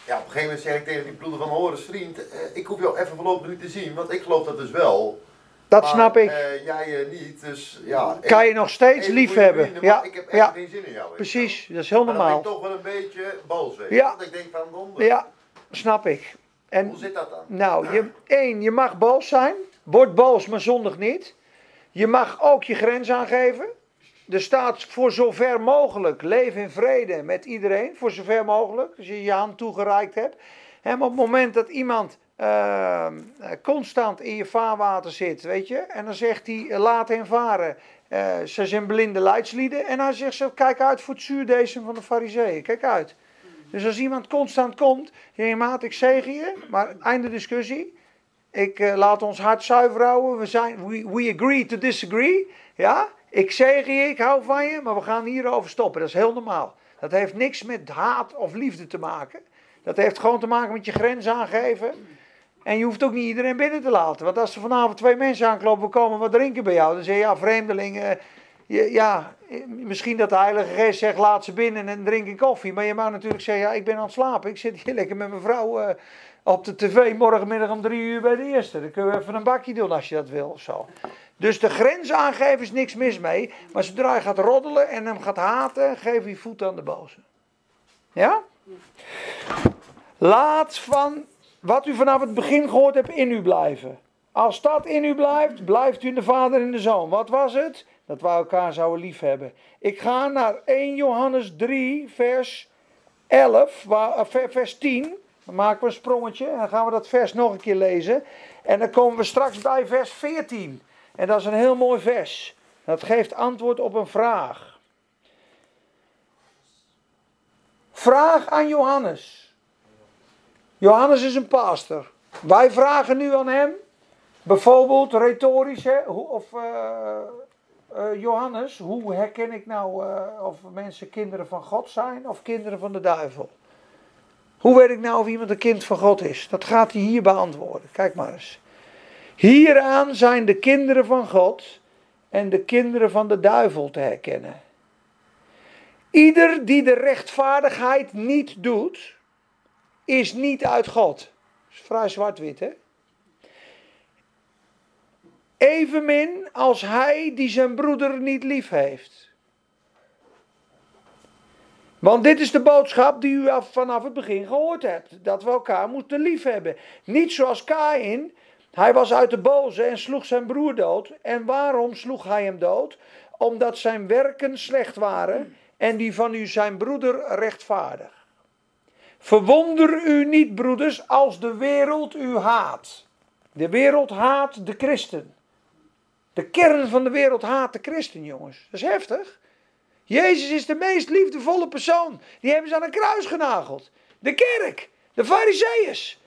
ja, op een gegeven moment zeg ik tegen die broeder van, hoor eens vriend, eh, ik hoef jou even voorlopig niet te zien, want ik geloof dat dus wel. dat Maar, snap ik. eh, jij niet, dus ja. kan je nog steeds lief hebben. vrienden, Ja, maar ik heb echt ja, geen zin in jou. precies. Dat is heel Maar dan ben normaal. ik toch wel een beetje boos, weet je. Ja. Want ik denk van, donder, Ja, snap ik. En hoe zit dat dan? Nou, je, één, je mag boos zijn. Word boos, maar zondig niet. Je mag ook je grens aangeven. Er staat voor zover mogelijk, leef in vrede met iedereen. Voor zover mogelijk, als je je hand toegereikt hebt. En op het moment dat iemand eh, eh, constant in je vaarwater zit, weet je. En dan zegt hij, eh, laat hen varen. Eh, ze zijn blinde leidslieden. En hij zegt zo, kijk uit voor het zuurdezen van de fariseeën. Kijk uit. Dus als iemand constant komt, hé maat, ik zegen je, maar einde discussie. Ik eh, laat ons hart zuiver houden. We, zijn, we, we agree to disagree. Ja, ik zegen je, ik hou van je, maar we gaan hierover stoppen. Dat is heel normaal. Dat heeft niks met haat of liefde te maken. Dat heeft gewoon te maken met je grens aangeven. En je hoeft ook niet iedereen binnen te laten. Want als er vanavond twee mensen aankloppen, we komen wat drinken bij jou. Dan zeg je, ja, vreemdelingen. je- ja, misschien dat de Heilige Geest zegt, laat ze binnen en drink een koffie. Maar je mag natuurlijk zeggen, ja, ik ben aan het slapen. Ik zit hier lekker met mijn vrouw eh, op de tv morgenmiddag om drie uur bij de eerste. Dan kunnen we even een bakje doen als je dat wil of zo. Dus de grens aangeven is niks mis mee. Maar zodra je gaat roddelen en hem gaat haten, geef je voet aan de boze. Ja? Laat van wat u vanaf het begin gehoord hebt in u blijven. Als dat in u blijft, blijft u in de Vader en de Zoon. Wat was het? Dat wij elkaar zouden liefhebben. Ik ga naar 1 Johannes 3, vers 11, waar, eh, ver- vers 10. Dan maken we een sprongetje en dan gaan we dat vers nog een keer lezen. En dan komen we straks bij vers 14. En dat is een heel mooi vers. Dat geeft antwoord op een vraag. Vraag aan Johannes. Johannes is een pastor. Wij vragen nu aan hem, bijvoorbeeld retorisch, hè, of eh, eh, Johannes, hoe herken ik nou eh, of mensen kinderen van God zijn of kinderen van de duivel? Hoe weet ik nou of iemand een kind van God is? Dat gaat hij hier beantwoorden. Kijk maar eens. Hieraan zijn de kinderen van God en de kinderen van de duivel te herkennen. Ieder die de rechtvaardigheid niet doet, is niet uit God. Dat is vrij zwart-wit, hè? Evenmin als hij die zijn broeder niet lief heeft. Want dit is de boodschap die u af- vanaf het begin gehoord hebt: dat we elkaar moeten lief hebben. Niet zoals Kain, hij was uit de boze en sloeg zijn broer dood. En waarom sloeg hij hem dood? Omdat zijn werken slecht waren en die van u zijn broeder rechtvaardig. Verwonder u niet, broeders, als de wereld u haat. De wereld haat de christen. De kern van de wereld haat de christen, jongens. Dat is heftig. Jezus is de meest liefdevolle persoon. Die hebben ze aan een kruis genageld. De kerk, de fariseeërs.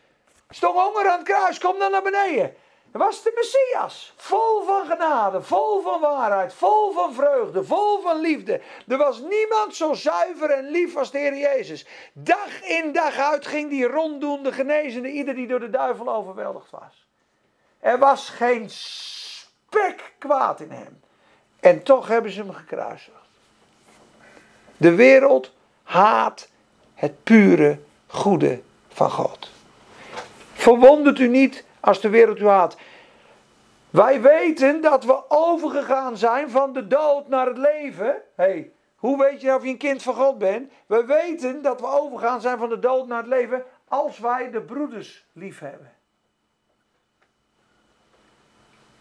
Stond honger aan het kruis, kom dan naar beneden. Dat was de Messias. Vol van genade, vol van waarheid, vol van vreugde, vol van liefde. Er was niemand zo zuiver en lief als de Heer Jezus. Dag in dag uit ging die ronddoende genezende, ieder die door de duivel overweldigd was. Er was geen spek kwaad in hem. En toch hebben ze hem gekruisigd. De wereld haat het pure goede van God. Verwondert u niet als de wereld u haat. Wij weten dat we overgegaan zijn van de dood naar het leven. hey, hoe weet je of je een kind van God bent? We weten dat we overgegaan zijn van de dood naar het leven als wij de broeders lief hebben.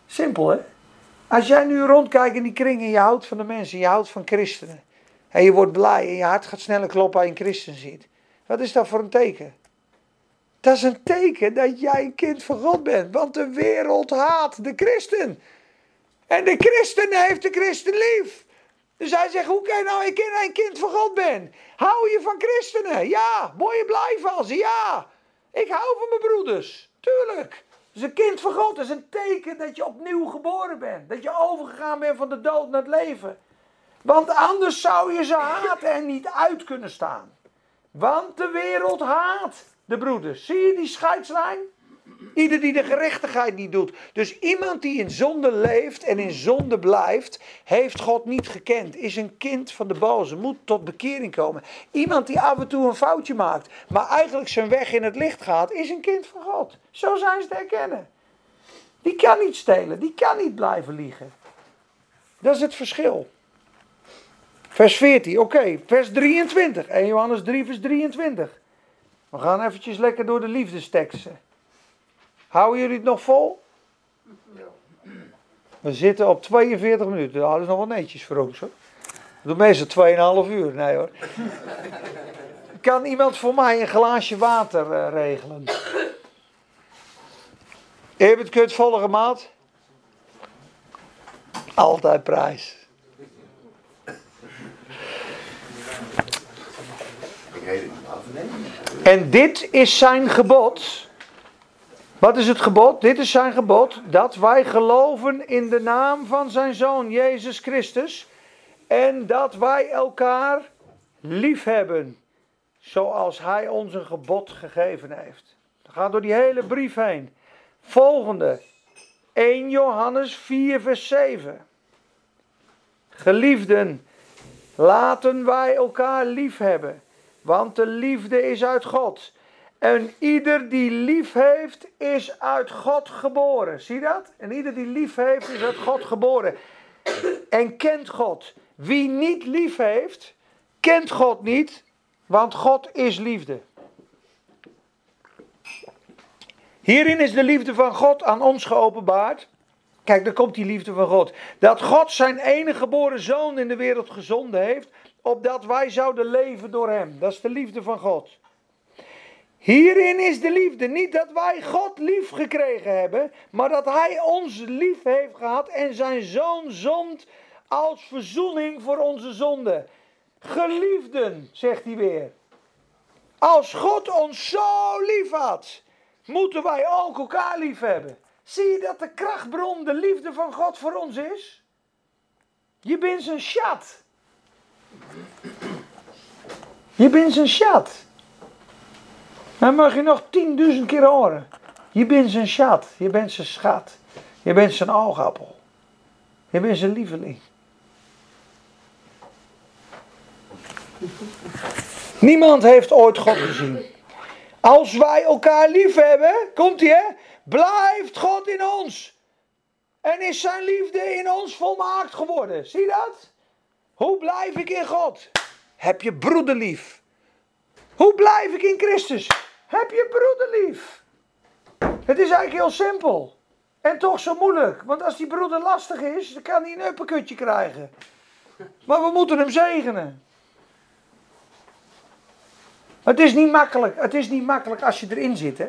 Simpel hè? Als jij nu rondkijkt in die kring en je houdt van de mensen, je houdt van christenen. En je wordt blij en je hart gaat sneller kloppen als je een christen ziet. Wat is dat voor een teken? Dat is een teken dat jij een kind van God bent. Want de wereld haat de christen. En de christen heeft de christen lief. Dus hij zegt, hoe kan je nou je een kind van God bent? Hou je van christenen? Ja. Moet je blij van? Ja. Ik hou van mijn broeders. Tuurlijk. Dus een kind van God is een teken dat je opnieuw geboren bent. Dat je overgegaan bent van de dood naar het leven. Want anders zou je ze haten en niet uit kunnen staan. Want de wereld haat de broeders. Zie je die scheidslijn? Ieder die de gerechtigheid niet doet. Dus iemand die in zonde leeft en in zonde blijft, heeft God niet gekend. Is een kind van de boze, moet tot bekering komen. Iemand die af en toe een foutje maakt, maar eigenlijk zijn weg in het licht gaat, is een kind van God. Zo zijn ze te herkennen. Die kan niet stelen, die kan niet blijven liegen. Dat is het verschil. Vers 14, oké, vers 23. 1 Johannes 3, vers 23. We gaan eventjes lekker door de liefdesteksten. Houden jullie het nog vol? We zitten op 42 minuten. Nou, dat is nog wel netjes voor ons hoor. We doen meestal 2,5 uur. Nee hoor. Kan iemand voor mij een glaasje water eh, regelen? Je het volgen, maat? Altijd prijs. En dit is zijn gebod. Wat is het gebod? Dit is zijn gebod. Dat wij geloven in de naam van zijn zoon Jezus Christus. En dat wij elkaar lief hebben. Zoals hij ons een gebod gegeven heeft. We gaan door die hele brief heen. Volgende. 1 Johannes 4 vers 7. Geliefden, laten wij elkaar lief hebben. Want de liefde is uit God. En ieder die lief heeft, is uit God geboren. Zie dat? En ieder die lief heeft, is uit God geboren. En kent God. Wie niet lief heeft, kent God niet, want God is liefde. Hierin is de liefde van God aan ons geopenbaard. Kijk, daar komt die liefde van God. Dat God zijn enige geboren zoon in de wereld gezonden heeft, opdat wij zouden leven door hem. Dat is de liefde van God. Hierin is de liefde. Niet dat wij God lief gekregen hebben, maar dat Hij ons lief heeft gehad en zijn zoon zond als verzoening voor onze zonde. Geliefden, zegt hij weer. Als God ons zo lief had, moeten wij ook elkaar lief hebben. Zie je dat de krachtbron de liefde van God voor ons is? Je bent zijn schat. Je bent zijn schat. Dan mag je nog tienduizend keer horen. Je bent zijn schat. Je bent zijn schat. Je bent zijn oogappel. Je bent zijn lieveling. Niemand heeft ooit God gezien. Als wij elkaar lief hebben, komt hè, blijft God in ons. En is zijn liefde in ons volmaakt geworden. Zie dat? Hoe blijf ik in God? Heb je broeder lief. Hoe blijf ik in Christus? Heb je broeder lief. Het is eigenlijk heel simpel. En toch zo moeilijk. Want als die broeder lastig is, dan kan hij een uppercutje krijgen. Maar we moeten hem zegenen. Het is niet makkelijk. Het is niet makkelijk als je erin zit. Hè.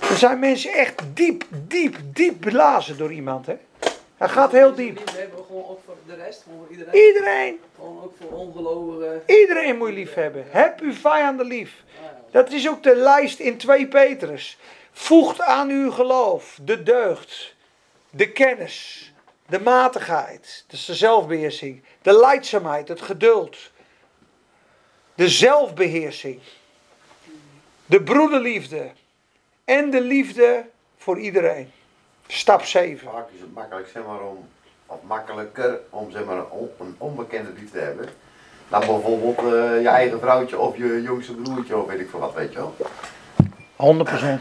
Er zijn mensen echt diep, diep, diep belazen door iemand. Hè. Hij gaat heel diep. Liefde hebben we gewoon ook voor de rest, voor iedereen. Iedereen, Gewoon ook voor ongelovigen. iedereen moet je lief hebben. Heb uw vijanden lief. Dat is ook de lijst in 2 Petrus. Voegt aan uw geloof de deugd, de kennis, de matigheid, dus de zelfbeheersing, de leidzaamheid, het geduld, de zelfbeheersing, de broederliefde en de liefde voor iedereen. Stap 7. Vaak is het makkelijk, zeg maar, om, of makkelijker om zeg maar, een, on- een onbekende lief te hebben. Dan bijvoorbeeld eh, je eigen vrouwtje of je jongste broertje of weet ik veel wat, weet je wel. 100%.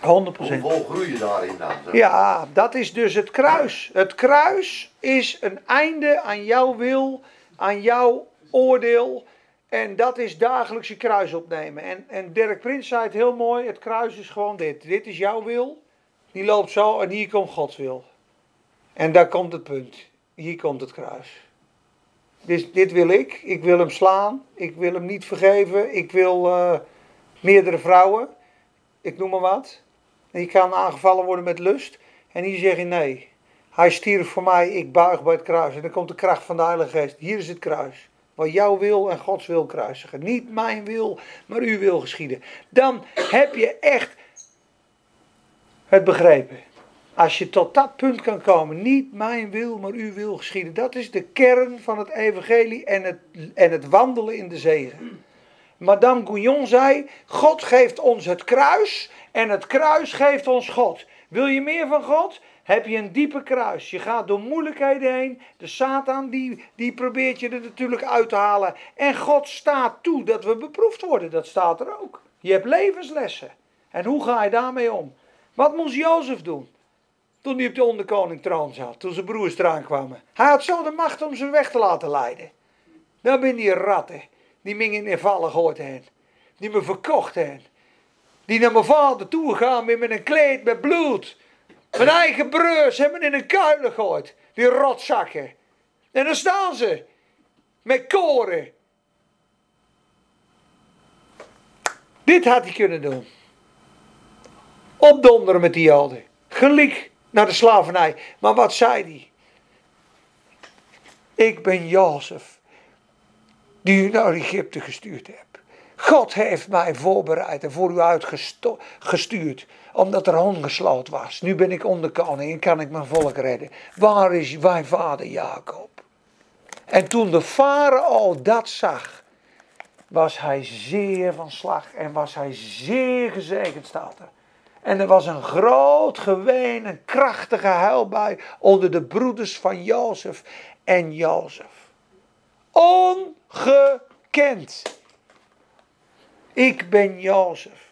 100%. Hoeveel groei je daarin dan? Ja, dat is dus het kruis. Het kruis is een einde aan jouw wil, aan jouw oordeel. En dat is dagelijks je kruis opnemen. En, en Dirk Prins zei het heel mooi: het kruis is gewoon dit. Dit is jouw wil, die loopt zo en hier komt Gods wil. En daar komt het punt. Hier komt het kruis. Dit, dit wil ik. Ik wil hem slaan. Ik wil hem niet vergeven. Ik wil eh, meerdere vrouwen. Ik noem maar wat. En je kan aangevallen worden met lust. En hier zeg je nee. Hij stierf voor mij, ik buig bij het kruis. En dan komt de kracht van de Heilige Geest. Hier is het kruis. Wat jouw wil en Gods wil kruisigen. Niet mijn wil, maar uw wil geschieden. Dan heb je echt het begrepen. Als je tot dat punt kan komen, niet mijn wil, maar uw wil geschieden. Dat is de kern van het evangelie en het, en het wandelen in de zegen. Madame Gouillon zei, God geeft ons het kruis en het kruis geeft ons God. Wil je meer van God? Heb je een diepe kruis. Je gaat door moeilijkheden heen. De Satan die, die probeert je er natuurlijk uit te halen. En God staat toe dat we beproefd worden. Dat staat er ook. Je hebt levenslessen. En hoe ga je daarmee om? Wat moest Jozef doen? Toen hij op de onderkoning troon zat. Toen zijn broers eraan kwamen. Hij had zo de macht om ze weg te laten leiden. Dan ben die ratten. Die me in vallen. Die me verkocht hebben. Die naar mijn vader toe gaan met een kleed met bloed. Mijn eigen broers hebben in een kuilen gegooid. Die rotzakken. En dan staan ze. Met koren. Dit had hij kunnen doen. Opdonderen met die joden. Gelijk naar de slavernij. Maar wat zei hij? Ik ben Jozef. Die u naar Egypte gestuurd hebt. God heeft mij voorbereid en voor u uitgestuurd. Omdat er hongersloot was. Nu ben ik onderkoning en kan ik mijn volk redden. Waar is mijn vader Jacob? En toen de farao dat zag. Was hij zeer van slag. En was hij zeer gezegend staat er. En er was een groot geween, een krachtige huilbui onder de broeders van Jozef en Jozef. Ongekend. Ik ben Jozef.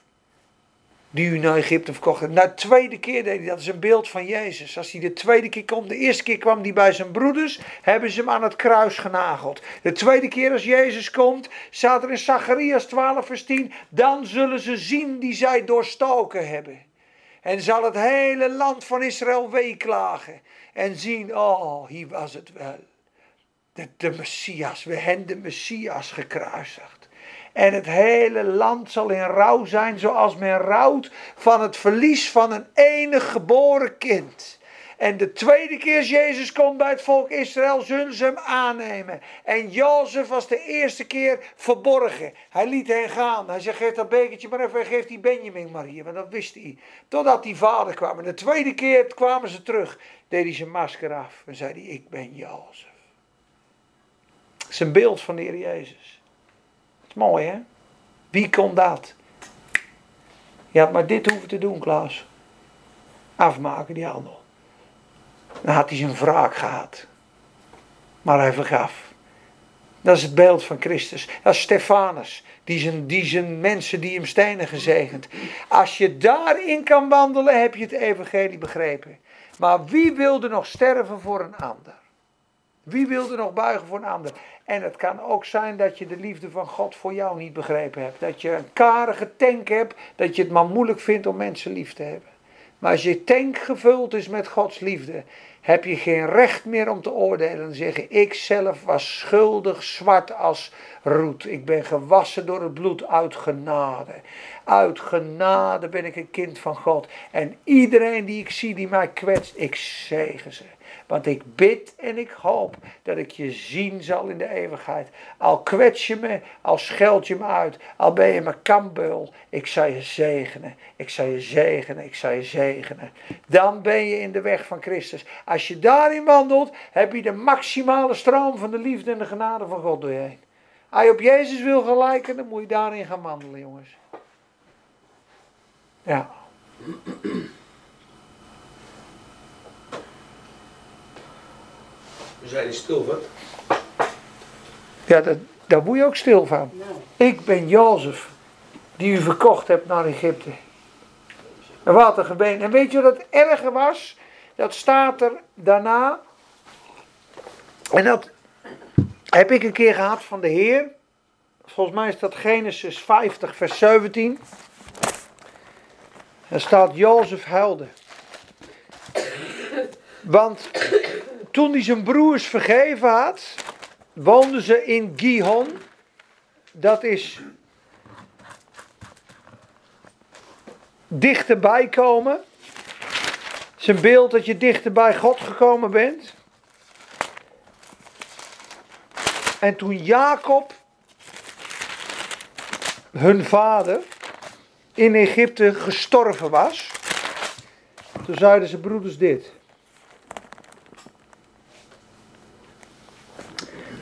Die u naar Egypte verkocht heeft. Nou, de tweede keer deed hij dat. is een beeld van Jezus. Als hij de tweede keer komt. De eerste keer kwam hij bij zijn broeders. Hebben ze hem aan het kruis genageld. De tweede keer als Jezus komt. Staat er in Zacharias 12 vers 10. Dan zullen ze zien die zij doorstoken hebben. En zal het hele land van Israël weeklagen. En zien, oh, hier was het wel. De, de Messias, we hebben de Messias gekruisigd. En het hele land zal in rouw zijn, zoals men rouwt van het verlies van een enig geboren kind. En de tweede keer Jezus komt bij het volk Israël, zullen ze hem aannemen. En Jozef was de eerste keer verborgen. Hij liet hen gaan. Hij zei, geef dat bekertje maar even, geef die Benjamin maar hier. Want dat wist hij. Totdat die vader kwam. En de tweede keer kwamen ze terug. Deed hij zijn masker af. En zei hij, ik ben Jozef. Dat is een beeld van de Heer Jezus. Mooi hè? Wie kon dat? Je had maar dit hoeven te doen, Klaas. Afmaken die handel. Dan had hij zijn wraak gehad. Maar hij vergaf. Dat is het beeld van Christus. Dat is Stefanus. Die zijn, die zijn mensen die hem stenen gezegend. Als je daarin kan wandelen, heb je het evangelie begrepen. Maar wie wilde nog sterven voor een ander? Wie wilde nog buigen voor een ander? En het kan ook zijn dat je de liefde van God voor jou niet begrepen hebt. Dat je een karige tank hebt, dat je het maar moeilijk vindt om mensen lief te hebben. Maar als je tank gevuld is met Gods liefde, heb je geen recht meer om te oordelen en zeggen: Ik zelf was schuldig, zwart als roet. Ik ben gewassen door het bloed uit genade. Uit genade ben ik een kind van God. En iedereen die ik zie die mij kwetst, ik zegen ze. Want ik bid en ik hoop dat ik je zien zal in de eeuwigheid. Al kwets je me, al scheld je me uit, al ben je me kambeul. Ik zal je zegenen, ik zal je zegenen, ik zal je zegenen. Dan ben je in de weg van Christus. Als je daarin wandelt, heb je de maximale stroom van de liefde en de genade van God door je heen. Als je op Jezus wil gelijken, dan moet je daarin gaan wandelen, jongens. Ja. We zijn stil, wat? Ja, dat, daar word je ook stil van. Ik ben Jozef, die u verkocht hebt naar Egypte. En wat een gebeen. En weet je wat het erge was? Dat staat er daarna. En dat heb ik een keer gehad van de Heer. Volgens mij is dat Genesis 50, vers 17. Er staat Jozef huilde. Want toen hij zijn broers vergeven had, woonden ze in Gihon. Dat is dichterbij komen. Het is een beeld dat je dichter bij God gekomen bent. En toen Jacob, hun vader, in Egypte gestorven was, toen zeiden zijn broeders dit.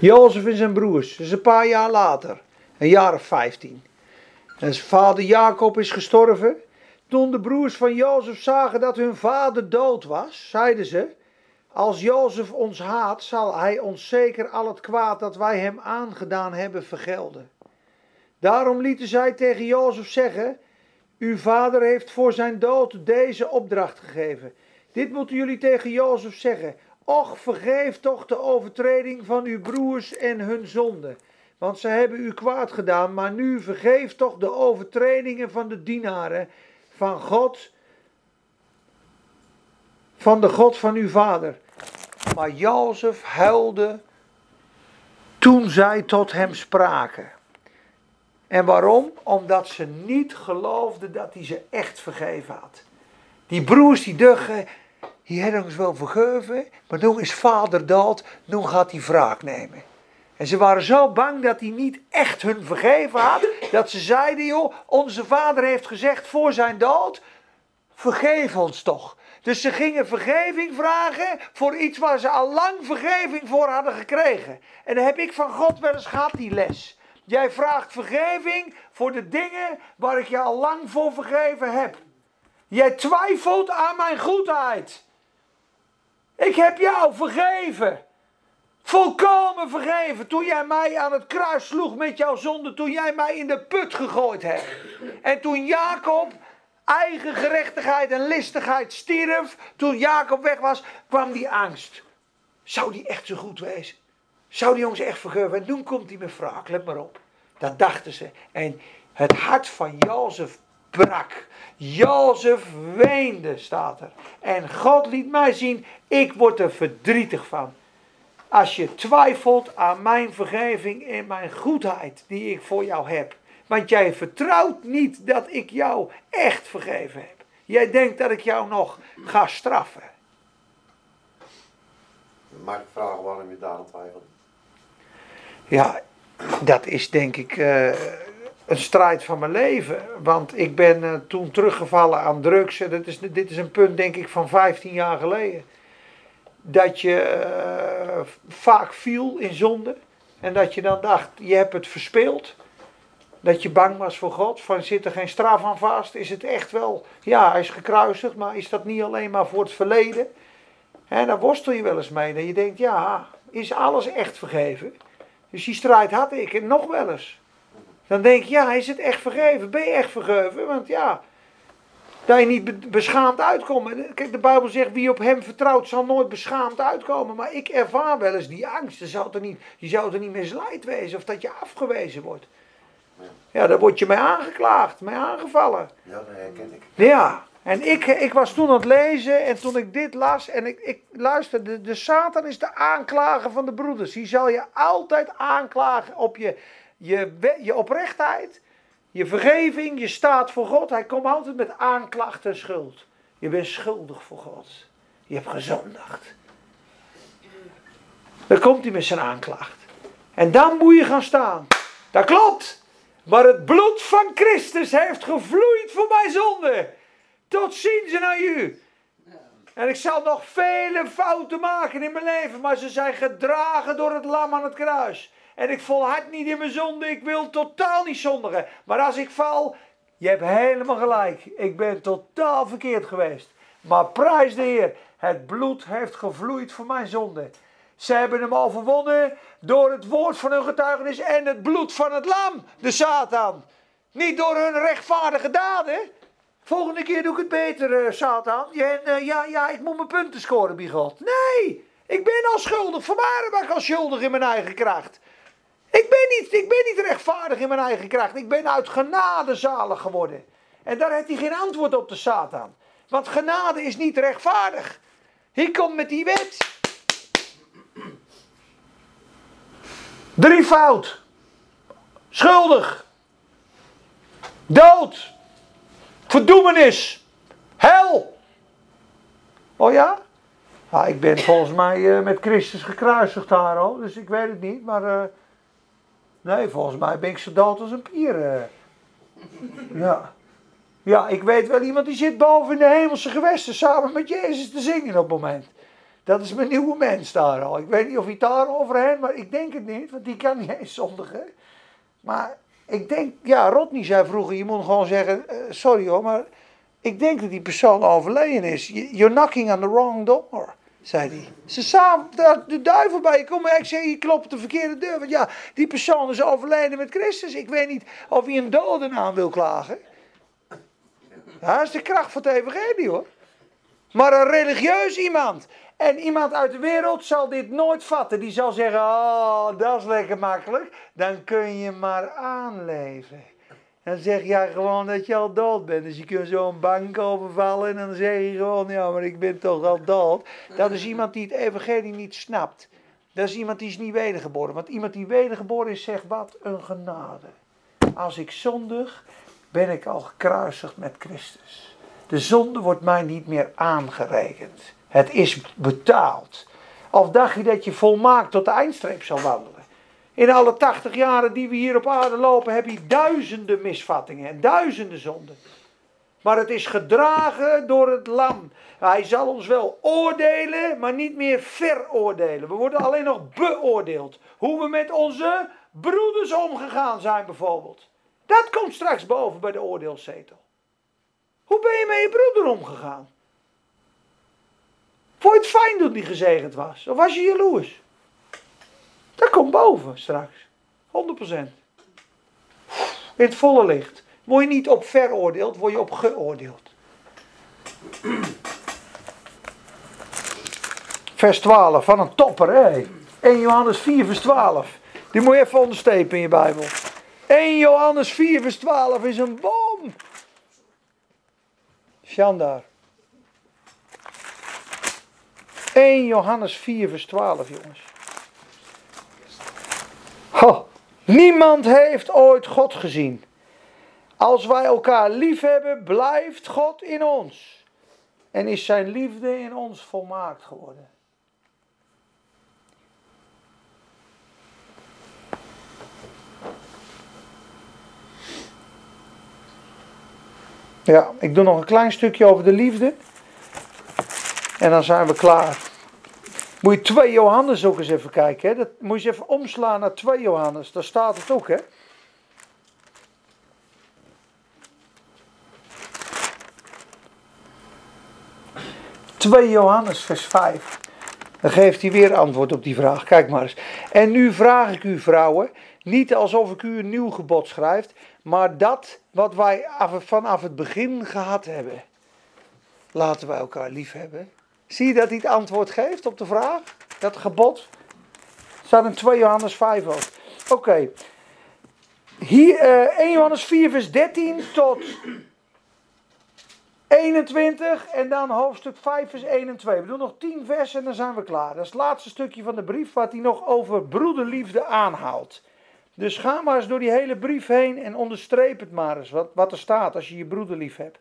Jozef en zijn broers, dat is een paar jaar later, een jaar of vijftien. En zijn vader Jacob is gestorven. Toen de broers van Jozef zagen dat hun vader dood was, zeiden ze: Als Jozef ons haat, zal hij ons zeker al het kwaad dat wij hem aangedaan hebben vergelden. Daarom lieten zij tegen Jozef zeggen: Uw vader heeft voor zijn dood deze opdracht gegeven. Dit moeten jullie tegen Jozef zeggen. Och, vergeef toch de overtreding van uw broers en hun zonde. Want ze hebben u kwaad gedaan, maar nu vergeef toch de overtredingen van de dienaren van God, van de God van uw vader. Maar Jozef huilde toen zij tot hem spraken. En waarom? Omdat ze niet geloofden dat hij ze echt vergeven had. Die broers die dachten, die hebben ons wel vergeven, maar nu is vader dood, nu gaat hij wraak nemen. En ze waren zo bang dat hij niet echt hun vergeven had, dat ze zeiden, joh, onze vader heeft gezegd voor zijn dood, vergeef ons toch. Dus ze gingen vergeving vragen voor iets waar ze al lang vergeving voor hadden gekregen. En dan heb ik van God wel eens gehad, die les. Jij vraagt vergeving voor de dingen waar ik je al lang voor vergeven heb. Jij twijfelt aan mijn goedheid. Ik heb jou vergeven. Volkomen vergeven. Toen jij mij aan het kruis sloeg met jouw zonde. Toen jij mij in de put gegooid hebt. En toen Jacob eigen gerechtigheid en listigheid stierf. Toen Jacob weg was, kwam die angst. Zou die echt zo goed wezen? Zou die jongens echt vergeven? En toen komt hij met wraak, let maar op. Dat dachten ze. En het hart van Jozef brak. Jozef weende, staat er. En God liet mij zien, ik word er verdrietig van. Als je twijfelt aan mijn vergeving en mijn goedheid die ik voor jou heb. Want jij vertrouwt niet dat ik jou echt vergeven heb. Jij denkt dat ik jou nog ga straffen. Mag ik vragen waarom je daar aan twijfelt? Ja, dat is denk ik eh, een strijd van mijn leven. Want ik ben eh, toen teruggevallen aan drugs. Dat is, dit is een punt denk ik van 15 jaar geleden. Dat je eh, vaak viel in zonde. En dat je dan dacht, je hebt het verspeeld. Dat je bang was voor God. Van zit er geen straf aan vast? Is het echt wel, ja hij is gekruisigd. Maar is dat niet alleen maar voor het verleden? En daar worstel je wel eens mee. Dat je denkt, ja, is alles echt vergeven? Dus die strijd had ik en nog wel eens. Dan denk je, ja, is het echt vergeven? Ben je echt vergeven? Want ja, dat je niet be- beschaamd uitkomt. Kijk, de Bijbel zegt, wie op hem vertrouwt zal nooit beschaamd uitkomen. Maar ik ervaar wel eens die angst. Je zou er niet, je zou er niet misleid wezen of dat je afgewezen wordt. Ja, daar word je mee aangeklaagd, mee aangevallen. Ja, dat herken ik. Ja, en ik, ik was toen aan het lezen en toen ik dit las en ik, ik luister, de, de Satan is de aanklager van de broeders. Die zal je altijd aanklagen op je, je, je oprechtheid, je vergeving, je staat voor God. Hij komt altijd met aanklacht en schuld. Je bent schuldig voor God. Je hebt gezondigd. Dan komt hij met zijn aanklacht. En dan moet je gaan staan. Dat klopt. Maar het bloed van Christus heeft gevloeid voor mijn zonde. Tot ziens en aan u. En ik zal nog vele fouten maken in mijn leven, maar ze zijn gedragen door het lam aan het kruis. En ik volhard niet in mijn zonde, ik wil totaal niet zondigen. Maar als ik val, je hebt helemaal gelijk. Ik ben totaal verkeerd geweest. Maar prijs de Heer, het bloed heeft gevloeid voor mijn zonde. Ze hebben hem overwonnen door het woord van hun getuigenis en het bloed van het lam, de Satan. Niet door hun rechtvaardige daden. Volgende keer doe ik het beter, eh, Satan. Je, eh, ja, ja, ik moet mijn punten scoren bij God. Nee, ik ben al schuldig. Vanwaar ben ik al schuldig in mijn eigen kracht? Ik ben, niet, ik ben niet rechtvaardig in mijn eigen kracht. Ik ben uit genade zalig geworden. En daar heeft hij geen antwoord op de Satan. Want genade is niet rechtvaardig. Hij komt met die wet. Drie fout. Schuldig. Dood. Verdoemenis. Hel. Oh ja? Ja, ik ben volgens mij eh, met Christus gekruisigd daar al. Dus ik weet het niet. Maar eh, nee, volgens mij ben ik zo dood als een pier. eh. Ja. Ja, ik weet wel iemand die zit boven in de hemelse gewesten samen met Jezus te zingen op het moment. Dat is mijn nieuwe mens daar al. Ik weet niet of hij daar overheen, maar ik denk het niet, want die kan niet eens zondigen. Maar ik denk, ja, Rodney zei vroeger, je moet gewoon zeggen, eh, sorry hoor, maar ik denk dat die persoon overleden is. You- You're knocking on the wrong door, zei hij. Ze samen, de, duivel bij je komen. Ik zeg, je klopt op de verkeerde deur. Want ja, die persoon is overleden met Christus. Ik weet niet of hij een dode aan wil klagen. Dat is de kracht van het evangelie hoor. Maar een religieus iemand en iemand uit de wereld zal dit nooit vatten. Die zal zeggen, oh, dat is lekker makkelijk. Dan kun je maar aanleven. Dan zeg jij gewoon dat je al dood bent. Dus je kunt zo'n bank overvallen en dan zeg je gewoon, ja, maar ik ben toch al dood. Dat is iemand die het evangelie niet snapt. Dat is iemand die is niet wedergeboren. Want iemand die wedergeboren is, zegt wat een genade. Als ik zondig, ben ik al gekruisigd met Christus. De zonde wordt mij niet meer aangerekend. Het is betaald. Of dacht je dat je volmaakt tot de eindstreep zal wandelen? In alle 80 jaren die we hier op aarde lopen, heb je duizenden misvattingen en duizenden zonden. Maar het is gedragen door het lam. Hij zal ons wel oordelen, maar niet meer veroordelen. We worden alleen nog beoordeeld. Hoe we met onze broeders omgegaan zijn bijvoorbeeld. Dat komt straks boven bij de oordeelszetel. Hoe ben je met je broeder omgegaan? Vond je het fijn dat hij gezegend was? Of was je jaloers? Dat komt boven straks. 100%. In het volle licht. Word je niet op veroordeeld, word je op geoordeeld. Vers 12 van een topper, hè? 1 Johannes 4, vers 12. Die moet je even onderstrepen in je Bijbel. 1 Johannes 4, vers 12 is een boom. Shandar. 1 Johannes 4, vers 12, jongens. Ho, niemand heeft ooit God gezien. Als wij elkaar lief hebben, blijft God in ons. En is zijn liefde in ons volmaakt geworden. Ja, ik doe nog een klein stukje over de liefde. En dan zijn we klaar. Moet je 2 Johannes ook eens even kijken. Hè? Dat moet je eens even omslaan naar 2 Johannes. Daar staat het ook, hè? ...2 Johannes vers 5. Dan geeft hij weer antwoord op die vraag. Kijk maar eens. En nu vraag ik u vrouwen... ...niet alsof ik u een nieuw gebod schrijf... ...maar dat wat wij af- vanaf het begin gehad hebben. Laten wij elkaar lief hebben. Zie je dat hij het antwoord geeft op de vraag? Dat gebod? Staat in 2 Johannes 5 ook. Oké. Hier, eh 1 Johannes 4 vers 13 tot 21 en dan hoofdstuk 5 vers 1 en 2. We doen nog 10 versen en dan zijn we klaar. Dat is het laatste stukje van de brief wat hij nog over broederliefde aanhaalt. Dus ga maar eens door die hele brief heen en onderstreep het maar eens wat, wat er staat als je je broeder lief hebt.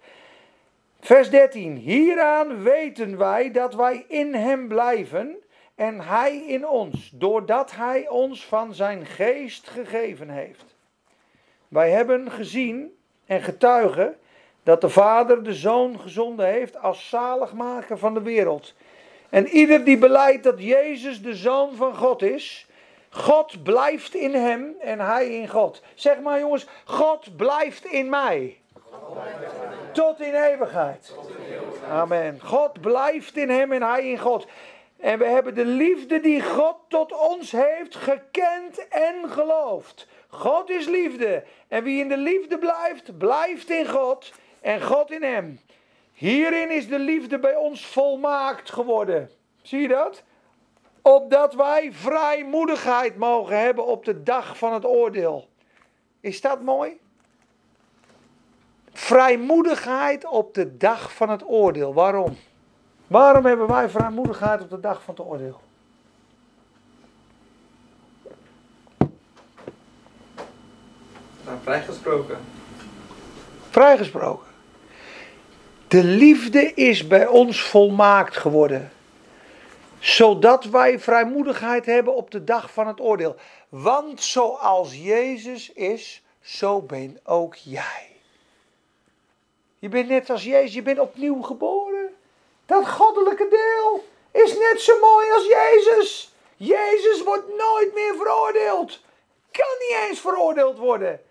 Vers 13. Hieraan weten wij dat wij in hem blijven en hij in ons, doordat hij ons van zijn geest gegeven heeft. Wij hebben gezien en getuigen dat de Vader de Zoon gezonden heeft als zaligmaker van de wereld. En ieder die beleidt dat Jezus de Zoon van God is, God blijft in hem en hij in God. Zeg maar jongens, God blijft in mij. Tot in eeuwigheid. Amen. God blijft in hem en hij in God. En we hebben de liefde die God tot ons heeft gekend en geloofd. God is liefde. En wie in de liefde blijft, blijft in God en God in hem. Hierin is de liefde bij ons volmaakt geworden. Zie je dat? Opdat wij vrijmoedigheid mogen hebben op de dag van het oordeel. Is dat mooi? Vrijmoedigheid op de dag van het oordeel. Waarom? Waarom hebben wij vrijmoedigheid op de dag van het oordeel? Zijn vrijgesproken. Vrijgesproken. De liefde is bij ons volmaakt geworden. Zodat wij vrijmoedigheid hebben op de dag van het oordeel. Want zoals Jezus is, zo ben ook jij. Je bent net als Jezus, je bent opnieuw geboren. Dat goddelijke deel is net zo mooi als Jezus. Jezus wordt nooit meer veroordeeld. Kan niet eens veroordeeld worden.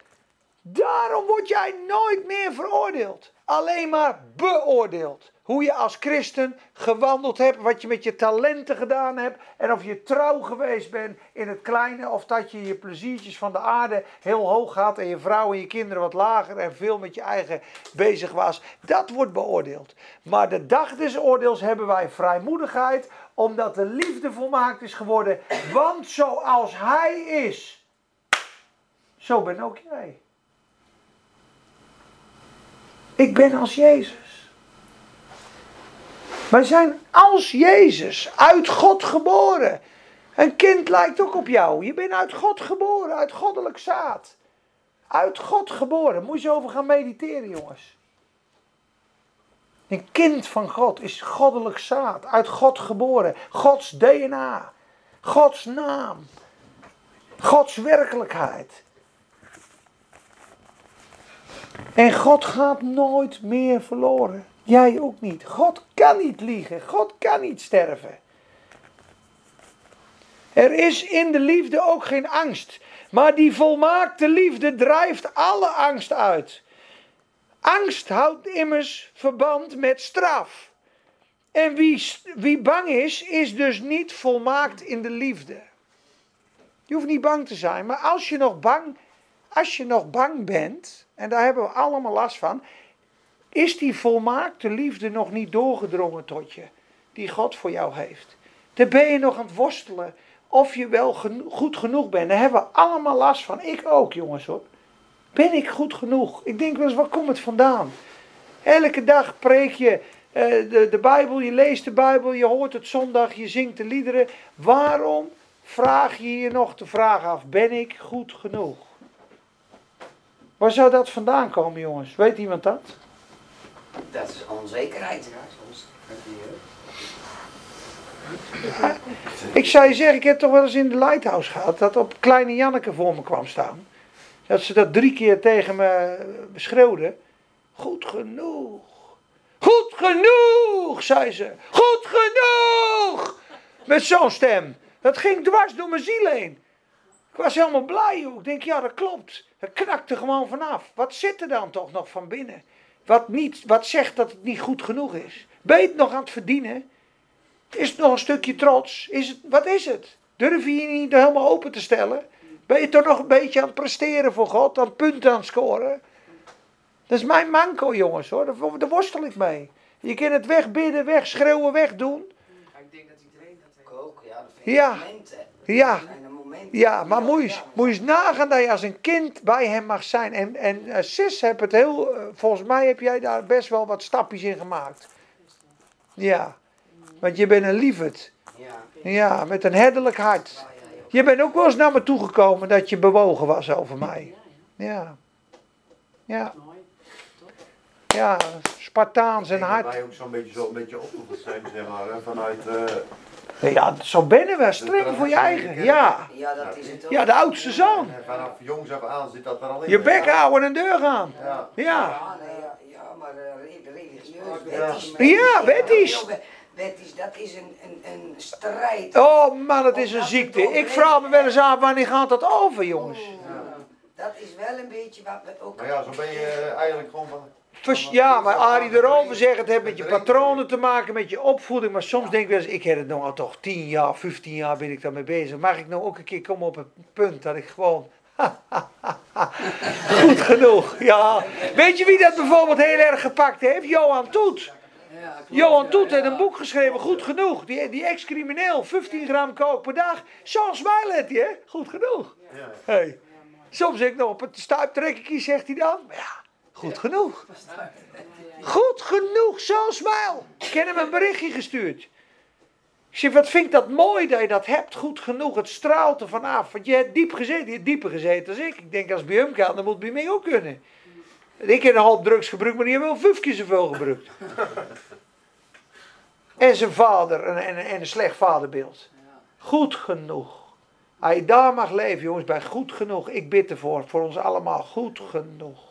Daarom word jij nooit meer veroordeeld. Alleen maar beoordeeld. Hoe je als christen gewandeld hebt, wat je met je talenten gedaan hebt. En of je trouw geweest bent in het kleine. Of dat je je pleziertjes van de aarde heel hoog had. En je vrouw en je kinderen wat lager. En veel met je eigen bezig was. Dat wordt beoordeeld. Maar de dag des oordeels hebben wij vrijmoedigheid. Omdat de liefde volmaakt is geworden. Want zoals hij is, zo ben ook jij. Ik ben als Jezus. Wij zijn als Jezus, uit God geboren. Een kind lijkt ook op jou. Je bent uit God geboren, uit goddelijk zaad. Uit God geboren. Moet je over gaan mediteren, jongens. Een kind van God is goddelijk zaad, uit God geboren. Gods DNA, Gods naam, Gods werkelijkheid. En God gaat nooit meer verloren. Jij ook niet. God kan niet liegen. God kan niet sterven. Er is in de liefde ook geen angst. Maar die volmaakte liefde drijft alle angst uit. Angst houdt immers verband met straf. En wie, wie bang is, is dus niet volmaakt in de liefde. Je hoeft niet bang te zijn, maar als je nog bang, als je nog bang bent, en daar hebben we allemaal last van, is die volmaakte liefde nog niet doorgedrongen tot je, die God voor jou heeft. Dan ben je nog aan het worstelen of je wel goed genoeg bent. Daar hebben we allemaal last van. Ik ook, jongens hoor. Ben ik goed genoeg? Ik denk wel eens, waar komt het vandaan? Elke dag preek je eh, de, de Bijbel, je leest de Bijbel, je hoort het zondag, je zingt de liederen. Waarom vraag je je nog de vraag af, ben ik goed genoeg? Waar zou dat vandaan komen, jongens? Weet iemand dat? Dat is onzekerheid. Ik zou je zeggen, ik heb toch wel eens in de Lighthouse gehad dat op kleine Janneke voor me kwam staan. Dat ze dat drie keer tegen me schreeuwde. Goed genoeg. Goed genoeg, zei ze. Goed genoeg. Met zo'n stem. Dat ging dwars door mijn ziel heen. Ik was helemaal blij, joh. Ik denk, ja, dat klopt. Het knakte gewoon vanaf. Wat zit er dan toch nog van binnen? Wat, niet, wat zegt dat het niet goed genoeg is? Ben je het nog aan het verdienen? Is het nog een stukje trots? Is het, wat is het? Durf je je niet helemaal open te stellen? Ben je toch nog een beetje aan het presteren voor God? Aan het punten aan het scoren? Dat is mijn manco, jongens, hoor. Daar, daar worstel ik mee. Je kan het wegbidden, wegschreeuwen, wegdoen. Ik denk dat iedereen dat Ik ook, ja. Dat vind Ja. Ja. Ja, maar moet je, eens- nagaan dat je als een kind bij hem mag zijn. En, en eh, Sis heb het heel, eh, volgens mij heb jij daar best wel wat stapjes in gemaakt. Ja, want je bent een lieverd. Ja. Met een herderlijk hart. Je bent ook wel eens naar me toegekomen dat je bewogen was over mij. Ja, ja, ja, Spartaans en hard. wij ook zo'n beetje, zo een beetje opgevoed zijn, zeg maar, vanuit... eh, Ja, zo binnen we, streng voor je eigen. Ja, Ja, dat is het ook. ja de oudste zoon. en vanaf jongs af aan zit dat er al in. Je bek ja. houden en deur gaan. Ja. Ja, Ja, nee, ja, ja maar eh, re- religieus, Ja. wettisch. Wettisch, dat is een, een, een strijd. Oh man, het is een ziekte. Ik vraag me wel eens af, wanneer gaat dat over, jongens? Dat is wel een beetje wat we ook... Maar ja, zo ben je eh, eigenlijk gewoon van... Vers- Ja, maar Arie erover zegt, het heeft met je patronen te maken, met je opvoeding. Maar soms denk ik wel eens, ik heb het nou al toch 10 jaar, 15 jaar ben ik daarmee bezig. Mag ik nou ook een keer komen op het punt dat ik gewoon... Goed genoeg, ja. Weet je wie dat bijvoorbeeld heel erg gepakt heeft? Johan Toet. Johan Ja, Toet ja. heeft een boek geschreven, goed genoeg. Die, die ex-crimineel, 15 gram kook per dag. Zo'n smile hij, hè? Goed genoeg. Ja. Hey. Soms zeg ik nog op het stuiptrekkertje, zegt hij dan. Maar ja, goed genoeg. Goed genoeg, zo'n smile. Ik heb hem een berichtje gestuurd. Zeg, wat vind ik dat mooi dat je dat hebt, goed genoeg. Het straalt er vanaf. Want je hebt diep gezeten, je hebt dieper gezeten als ik. Ik denk, als het bij hem kan, dan moet het bij mij ook kunnen. Ik heb een hoop drugs gebruikt, maar die hebben wel vijf zoveel gebruikt. En zijn vader, en, en een slecht vaderbeeld. Goed genoeg. Als je daar mag leven, jongens, bij goed genoeg. Ik bid ervoor, voor ons allemaal. Goed genoeg.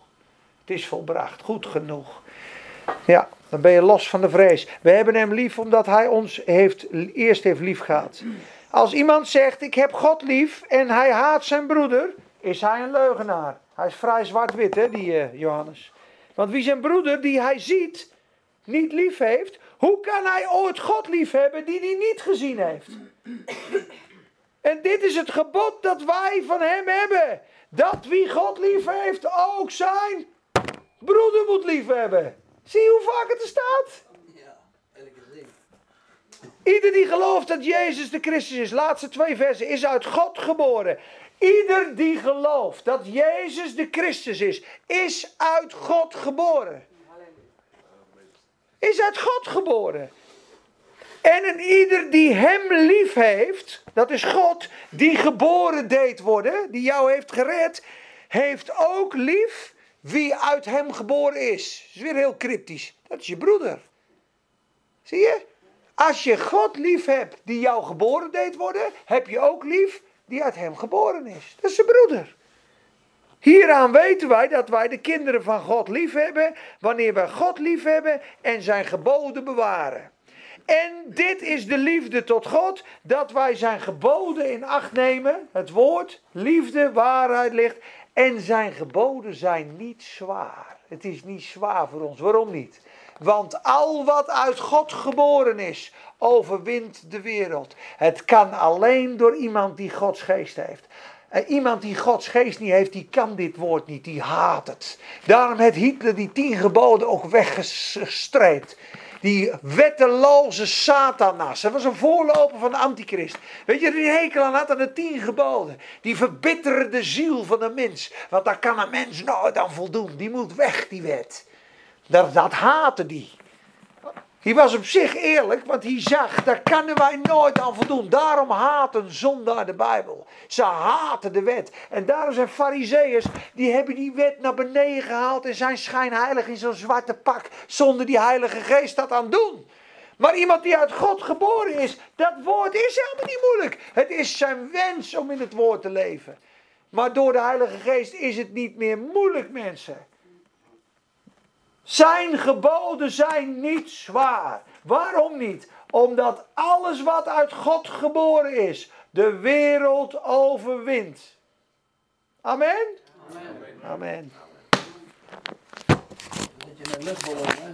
Het is volbracht, goed genoeg. Ja, dan ben je los van de vrees. We hebben hem lief omdat hij ons heeft, eerst heeft lief gehad. Als iemand zegt, ik heb God lief en hij haat zijn broeder, is hij een leugenaar. Hij is vrij zwart-wit, hè, die eh, Johannes. Want wie zijn broeder, die hij ziet, niet lief heeft, hoe kan hij ooit God lief hebben die hij niet gezien heeft? En dit is het gebod dat wij van hem hebben. Dat wie God lief heeft, ook zijn broeder moet lief hebben. Zie je hoe vaak het er staat? Ja, elke. Ieder die gelooft dat Jezus de Christus is, laatste twee versen, is uit God geboren. Ieder die gelooft dat Jezus de Christus is, is uit God geboren. Is uit God geboren. En een ieder die hem lief heeft, dat is God, die geboren deed worden, die jou heeft gered, heeft ook lief wie uit hem geboren is. Dat is weer heel cryptisch. Dat is je broeder. Zie je? Als je God lief hebt die jou geboren deed worden, heb je ook lief die uit hem geboren is. Dat is je broeder. Hieraan weten wij dat wij de kinderen van God lief hebben, wanneer wij God lief hebben en zijn geboden bewaren. En dit is de liefde tot God, dat wij zijn geboden in acht nemen, het woord, liefde, waarheid ligt, en zijn geboden zijn niet zwaar. Het is niet zwaar voor ons. Waarom niet? Want al wat uit God geboren is, overwint de wereld. Het kan alleen door iemand die Gods geest heeft. En iemand die Gods geest niet heeft, die kan dit woord niet, die haat het. Daarom heeft Hitler die tien geboden ook weggestreept. Die wetteloze Satanas. Dat was een voorloper van de antichrist. Weet je, die hekel aan had aan de tien geboden. Die verbitteren de ziel van de mens. Want daar kan een mens nooit aan voldoen. Die moet weg, die wet. Dat, dat haatte die. Die was op zich eerlijk, want hij zag, daar kunnen wij nooit aan voldoen. Daarom haten zondaar de Bijbel. Ze haten de wet. En daarom zijn fariseeërs, die hebben die wet naar beneden gehaald en zijn schijnheilig in zo'n zwarte pak, zonder die heilige geest dat aan doen. Maar iemand die uit God geboren is, dat woord is helemaal niet moeilijk. Het is zijn wens om in het woord te leven. Maar door de heilige geest is het niet meer moeilijk, mensen. Zijn geboden zijn niet zwaar. Waarom niet? Omdat alles wat uit God geboren is, de wereld overwint. Amen? Amen. Amen. Een luchtballon, hè,